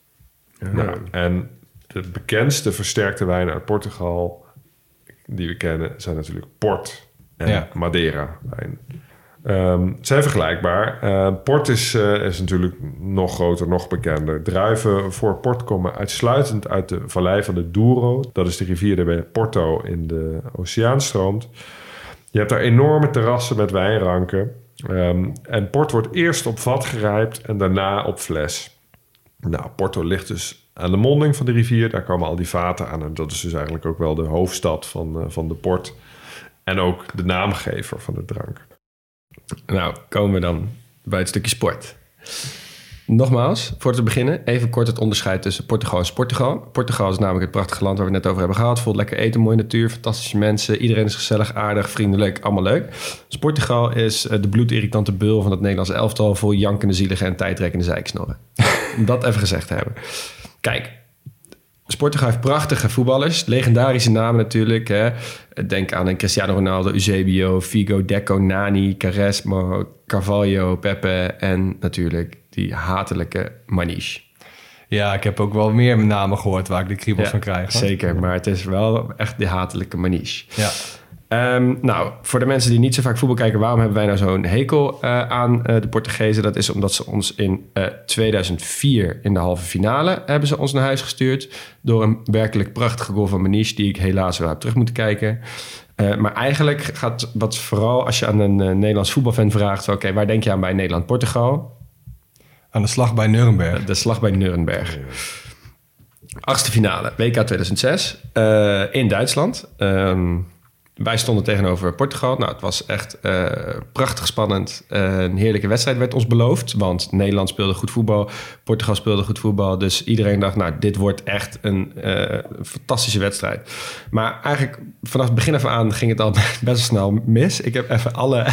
Nou, en de bekendste versterkte wijnen uit Portugal die we kennen zijn natuurlijk port en Ja. Madeira wijn. Ehm, zijn vergelijkbaar. Eh, port is, eh, is natuurlijk nog groter, nog bekender. Druiven voor port komen uitsluitend uit de vallei van de Douro. Dat is de rivier die bij Porto in de oceaan stroomt. Je hebt daar enorme terrassen met wijnranken. Ehm, en port wordt eerst op vat gerijpt en daarna op fles. Nou, Porto ligt dus aan de monding van de rivier. Daar komen al die vaten aan. En dat is dus eigenlijk ook wel de hoofdstad van, eh, van de port. En ook de naamgever van de drank. Nou, komen we dan bij het stukje sport. Nogmaals, voor te beginnen, even kort het onderscheid tussen Portugal en Portugal. Portugal is namelijk het prachtige land waar we het net over hebben gehad. Vol lekker eten, mooie natuur, fantastische mensen. Iedereen is gezellig, aardig, vriendelijk, allemaal leuk. Dus Portugal is eh, de bloedirritante bul van het Nederlands elftal... vol jankende, zielige en tijdrekkende zeiksnorren. Om dat even gezegd te hebben. Kijk, Portugal heeft prachtige voetballers. Legendarische namen natuurlijk. Hè. Denk aan een Cristiano Ronaldo, Eusebio, Figo, Deco, Nani, Caresmo, Carvalho, Pepe en natuurlijk die hatelijke Maniche. Ja, ik heb ook wel meer namen gehoord waar ik de kriebels Ja, van krijg. hoor. Zeker, maar het is wel echt die hatelijke Maniche. Ja. Ehm, nou, voor de mensen die niet zo vaak voetbal kijken, waarom hebben wij nou zo'n hekel eh, aan eh, de Portugezen? Dat is omdat ze ons in eh, 2004 in de halve finale hebben ze ons naar huis gestuurd. Door een werkelijk prachtige goal van Maniche, die ik helaas wel heb terug moeten kijken. Eh, maar eigenlijk gaat wat vooral als je aan een eh, Nederlands voetbalfan vraagt: oké, waar denk je aan bij Nederland-Portugal? Aan de slag bij Nuremberg. De slag bij Nuremberg. Achtste finale, WK 2006, eh, in Duitsland. Ehm, wij stonden tegenover Portugal. Nou, het was echt eh, prachtig spannend. Eh, een heerlijke wedstrijd werd ons beloofd. Want Nederland speelde goed voetbal. Portugal speelde goed voetbal. Dus iedereen dacht, nou, dit wordt echt een eh, fantastische wedstrijd. Maar eigenlijk vanaf het begin af aan ging het al best snel mis. Ik heb even alle,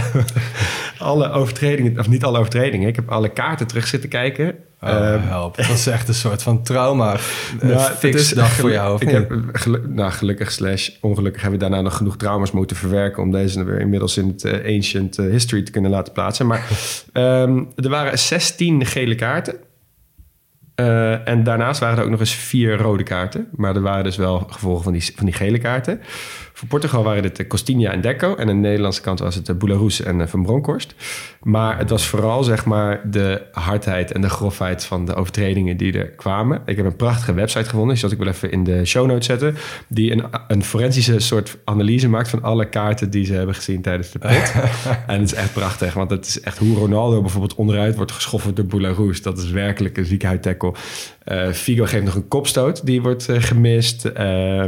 alle overtredingen, of niet alle overtredingen. Ik heb alle kaarten terug zitten kijken. Oh, Ehm, help. Dat is echt een soort van trauma. nou, fix dag voor jou. Ik niet? heb gelu- nou, gelukkig slash ongelukkig hebben we daarna nog genoeg trauma's moeten verwerken... om deze weer inmiddels in het eh, ancient eh, history te kunnen laten plaatsen. Maar ehm, er waren 16 gele kaarten. Eh, en daarnaast waren er ook nog eens vier rode kaarten. Maar er waren dus wel gevolgen van die, van die gele kaarten. Voor Portugal waren dit eh, Costinha en Deco. En aan de Nederlandse kant was het eh, Boularoes en eh, Van Bronckhorst. Maar het was vooral zeg maar de hardheid en de grofheid van de overtredingen die er kwamen. Ik heb een prachtige website gevonden, die zal ik wel even in de show notes zetten. Die een, een forensische soort analyse maakt van alle kaarten die ze hebben gezien tijdens de pot. en het is echt prachtig, want het is echt hoe Ronaldo bijvoorbeeld onderuit wordt geschoffeld door Boularoes. Dat is werkelijk een ziekenhuid tackle. Eh, Figo geeft nog een kopstoot, die wordt eh, gemist. Eh,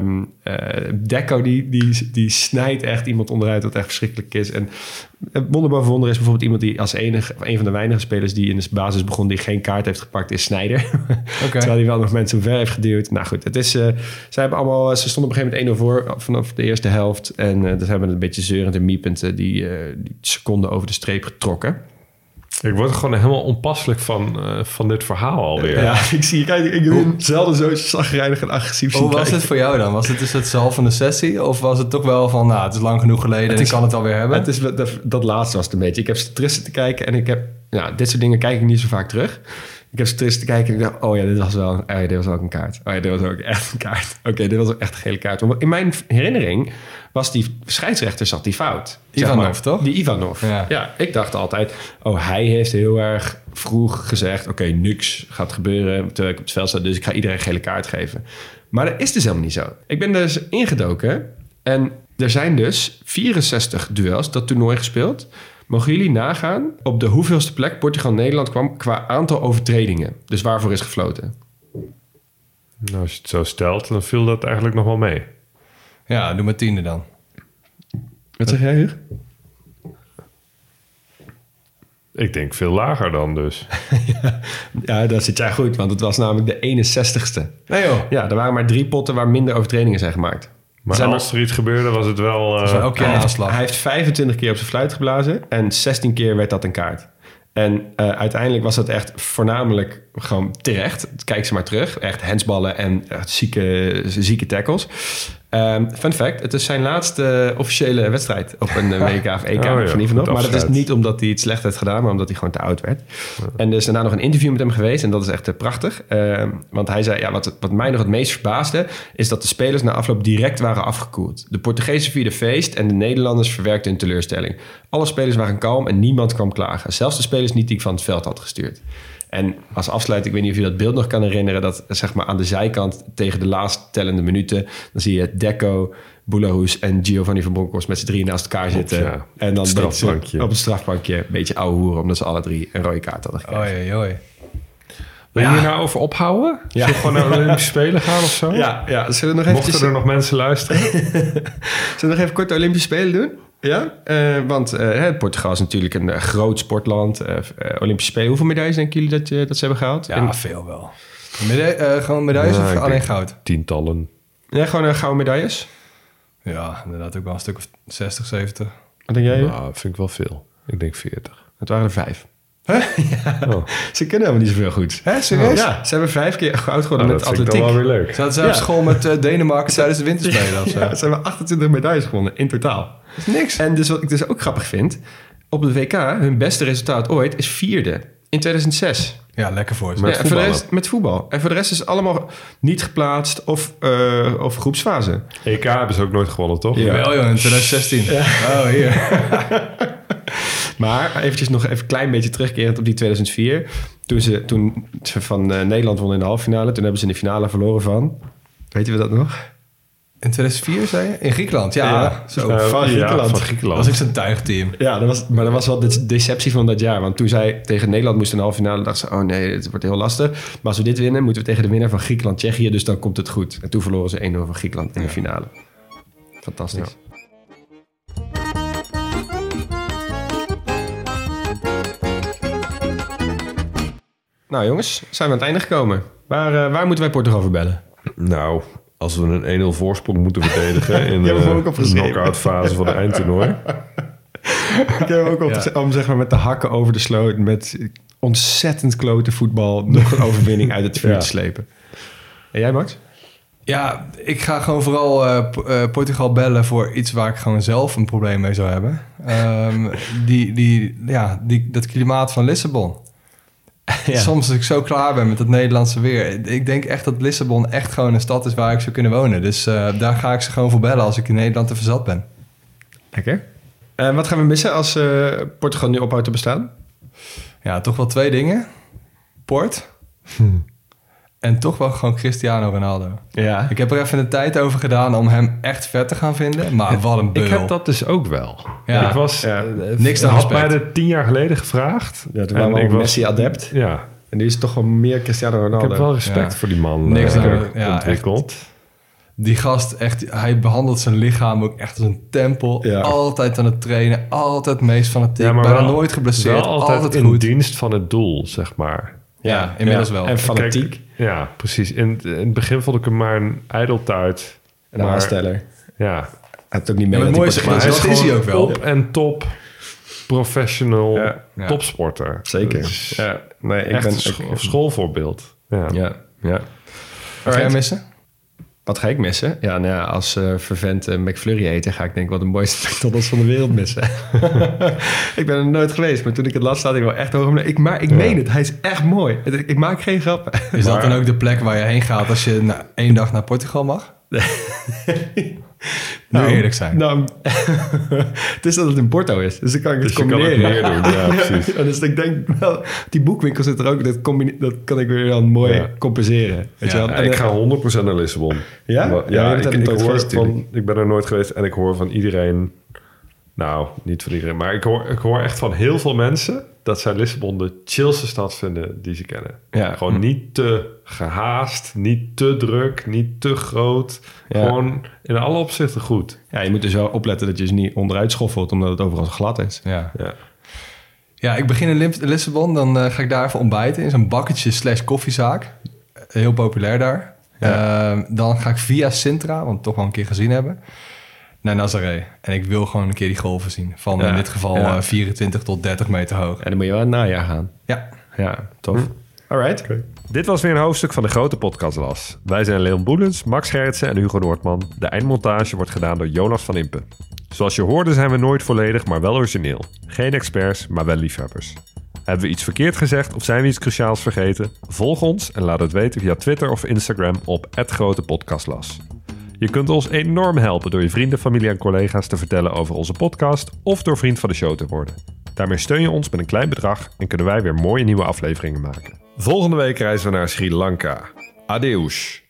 Deco, die, die, die snijdt echt iemand onderuit, wat echt verschrikkelijk is. En wonder boven wonder is bijvoorbeeld iemand die als enige, of een van de weinige spelers die in de basis begon, die geen kaart heeft gepakt, is Snijder. Terwijl hij wel nog mensen ver heeft geduwd. Nou goed, het is, ze, hebben allemaal, ze stonden op een gegeven moment 1-0 voor vanaf de eerste helft. En dat hebben een beetje zeurend en miepend die, die seconde over de streep getrokken. Ik word er gewoon helemaal onpasselijk van, eh, van dit verhaal alweer. Ja, ik zie je kijken. Ik ben zelden zo zagrijnig en agressief zien Hoe was kijken. het voor jou dan? Was het dus het zelf van de sessie? Of was het toch wel van, nou, het is lang genoeg geleden is- ik kan het alweer hebben? Het is, dat, dat laatste was het een beetje. Ik heb terug zitten kijken en ik heb... Ja, dit soort dingen kijk ik niet zo vaak terug. Ik heb steeds te kijken en ik dacht, oh ja, dit was wel, oh ja, dit was ook een kaart. Oh ja, dit was ook echt een kaart. Oké, dit was ook echt een gele kaart. Maar in mijn herinnering was die scheidsrechter zat die fout. Ivanov, maar. toch? Die Ivanov. Ja. Ja. ik dacht altijd, oh, hij heeft heel erg vroeg gezegd, oké, niks gaat gebeuren terwijl ik op het veld sta, dus ik ga iedereen een gele kaart geven. Maar dat is dus helemaal niet zo. Ik ben dus ingedoken en er zijn dus 64 duels dat toernooi gespeeld. Mogen jullie nagaan op de hoeveelste plek Portugal-Nederland kwam qua aantal overtredingen? Dus waarvoor is gefloten? Nou, als je het zo stelt, dan viel dat eigenlijk nog wel mee. Ja, doe maar tiende dan. Wat zeg jij, Huug? Ik denk veel lager dan dus. Ja, dat zit jij goed, want het was namelijk de 61ste. Nee joh. Ja, er waren maar drie potten waar minder overtredingen zijn gemaakt. Maar Zijn als er iets gebeurde, was het wel... eh, is wel elke keer aanslag. hij heeft 25 keer op zijn fluit geblazen en 16 keer werd dat een kaart. En eh, uiteindelijk was dat echt voornamelijk gewoon terecht. Kijk ze maar terug. Echt handsballen en echt zieke, zieke tackles. Ehm, fun fact, het is zijn laatste officiële wedstrijd op een eh, WK of EK Oh ja, van Maar dat is niet omdat hij het slecht heeft gedaan, maar omdat hij gewoon te oud werd. En er is daarna nog een interview met hem geweest en dat is echt eh, prachtig. Ehm, want hij zei, ja, wat, wat mij nog het meest verbaasde... is dat de spelers na afloop direct waren afgekoeld. De Portugezen vierden feest en de Nederlanders verwerkten hun teleurstelling. Alle spelers waren kalm en niemand kwam klagen. Zelfs de spelers niet die ik van het veld had gestuurd. En als afsluiting, ik weet niet of je dat beeld nog kan herinneren... dat zeg maar aan de zijkant tegen de laatst tellende minuten... dan zie je Deco, Boulahus en Giovanni van Bronckhorst met z'n drieën naast elkaar zitten. ja. En dan strafbankje. op het strafbankje een beetje ouwe hoeren... omdat ze alle drie een rode kaart hadden gekregen. Oei, oei. Wil je hier nou over ophouden? Ja. Zullen we gewoon naar de Olympische Spelen gaan of zo? Ja, ja, zullen we nog eventjes... Mochten er nog mensen luisteren? Zullen we nog even kort de Olympische Spelen doen? Ja, eh, want eh, Portugal is natuurlijk een eh, groot sportland. Olympische Spelen, hoeveel medailles denken jullie dat, dat ze hebben gehaald? Ja, En- veel wel. Meda eh, gewoon medailles Ja, of alleen goud? Tientallen. ja, gewoon gouden medailles. Ja, inderdaad ook wel een stuk of 60, 70. Wat denk jij? Nou, vind ik wel veel. Ik denk 40. Het waren er vijf. Ja. Ze kunnen helemaal niet zoveel goed. Hè, serieus? Ja, ze hebben vijf keer goud geworden Nou, met dat atletiek. dan wel weer leuk. Ze op Ja. school met eh, Denemarken tijdens de winterspelen of zo? Ja, ze hebben 28 medailles gewonnen in totaal. Dat is niks. En dus wat ik dus ook grappig vind... op de WK, hun beste resultaat ooit is vierde. In 2006. Ja, lekker voor ze. Met en voor de rest, met voetbal. En voor de rest is het allemaal niet geplaatst of, eh, of groepsfase. EK hebben ze ook nooit gewonnen, toch? Ja. Wel joh, in 2016. Oh, hier. Maar eventjes nog even een klein beetje terugkerend op die 2004. Toen ze, toen ze van eh, Nederland wonnen in de halve finale. Toen hebben ze in de finale verloren van... Weet je dat nog? In 2004 zei je? In Griekenland, ja. Ja. Zo. Van Ja, Griekenland. van Griekenland. was ik zo'n tuigteam. Ja, dat was, maar dat was wel de deceptie van dat jaar. Want toen zij tegen Nederland moesten in de halve finale... dachten ze, oh nee, het wordt heel lastig. Maar als we dit winnen, moeten we tegen de winnaar van Griekenland-Tsjechië. Dus dan komt het goed. En toen verloren ze 1-0 van Griekenland in de finale. Fantastisch. Nou jongens, zijn we aan het einde gekomen. Waar, eh, waar moeten wij Portugal voor bellen? Nou, als we een 1-0 voorsprong moeten verdedigen... in de knock-out fase van de eindtoernooi... Ik heb ook op om zeg maar met de hakken over de sloot... met ontzettend klote voetbal... nog een overwinning uit het vuur Ja. te slepen. En jij Max? Ja, ik ga gewoon vooral eh, eh, Portugal bellen voor iets waar ik gewoon zelf een probleem mee zou hebben. Ehm, die, die, ja, die, dat klimaat van Lissabon. Soms als ik zo klaar ben met het Nederlandse weer. Ik denk echt dat Lissabon echt gewoon een stad is waar ik zou kunnen wonen. Dus eh, daar ga ik ze gewoon voor bellen als ik in Nederland te verzat ben. Lekker. En wat gaan we missen als eh, Portugal nu ophoudt te bestaan? Ja, toch wel twee dingen. Port. En toch wel gewoon Cristiano Ronaldo. Ja. Ik heb er even de tijd over gedaan om hem echt vet te gaan vinden. Maar wat een beul. Ik heb dat dus ook wel. Ja. Ik was... Ja. Niks dan had mij dat tien jaar geleden gevraagd. Ja, toen En waren we ik al was- Messi-adept. Ja, En die is toch wel meer Cristiano ik Ronaldo. heb wel respect Ja. voor die man Niks eh, ja, ontwikkeld. Die gast, echt, hij behandelt zijn lichaam ook echt als een tempel. Ja. Altijd aan het trainen, altijd meest fanatiek. Ja, maar bijna nooit geblesseerd, Wel altijd, altijd, in goed. dienst van het doel, zeg maar. Ja, inmiddels wel. En fanatiek. Kijk, ja, precies. In, in het begin vond ik hem maar een ijdeltuit. En een Maar- aansteller. Ja, Hij heeft ook niet mee Ja, dat maar hij het dat is. is- is hij gewoon ook wel. Op en top professional Ja. Ja. topsporter. Zeker. Is Ja, nee, ik echt ben... een scho- schoolvoorbeeld. Ja. ja, ja. Wat ga jij missen? Wat ga ik missen? Ja, nou ja, als eh vervent McFlurry eten ga ik denk ik wat de mooiste McDonald's van de wereld missen. ik ben er nooit geweest, maar toen ik het las staat ik wel echt hoog om. Ik, maar ik meen het, hij is echt mooi. Ik maak geen grappen. Is dat dan ook de plek waar je heen gaat als je na één dag naar Portugal mag? Nu Nou, eerlijk zijn. Nou, het is dat het in Porto is, dus dan kan ik het Dus je kan het combineren. meer doen, ja, precies. dus ik denk, wel, die boekwinkel zit er ook, dat, dat kan ik weer dan mooi Ja. compenseren. Weet je Ja, wel? Ja, En, ik ga 100% naar Lissabon. Ja? Maar- Ja, ja, ik, hoor geweest van, ik ben er nooit geweest en ik hoor van iedereen... Nou, niet van iedereen, maar ik hoor, ik hoor echt van heel veel mensen... dat zij Lissabon de chillste stad vinden die ze kennen. Ja. Gewoon niet te gehaast, niet te druk, niet te groot. Ja. Gewoon in alle opzichten goed. ja, je moet dus wel opletten dat je ze niet onderuit schoffelt, omdat het overal zo glad is. Ja. Ja. Ja, ik begin in Lissabon. Dan eh, ga ik daar even ontbijten in zo'n bakketje slash koffiezaak. Heel populair daar. Eh, dan ga ik via Sintra, want toch wel een keer gezien hebben, naar Nazaré. En ik wil gewoon een keer die golven zien. Van Ja, in dit geval ja. eh, 24 tot 30 meter hoog. En dan moet je wel in het najaar gaan. Ja, Ja, tof. Alright. Dit was weer een hoofdstuk van de grote podcastlas. Wij zijn Leon Boelens, Max Gerritsen en Hugo Noordman. De eindmontage wordt gedaan door Jonas van Impen. Zoals je hoorde zijn we nooit volledig, maar wel origineel. Geen experts, maar wel liefhebbers. Hebben we iets verkeerd gezegd of zijn we iets cruciaals vergeten? Volg ons en laat het weten via Twitter of Instagram op @grotepodcastlas. Je kunt ons enorm helpen door je vrienden, familie en collega's te vertellen over onze podcast of door vriend van de show te worden. Daarmee steun je ons met een klein bedrag en kunnen wij weer mooie nieuwe afleveringen maken. Volgende week reizen we naar Sri Lanka. Adeus.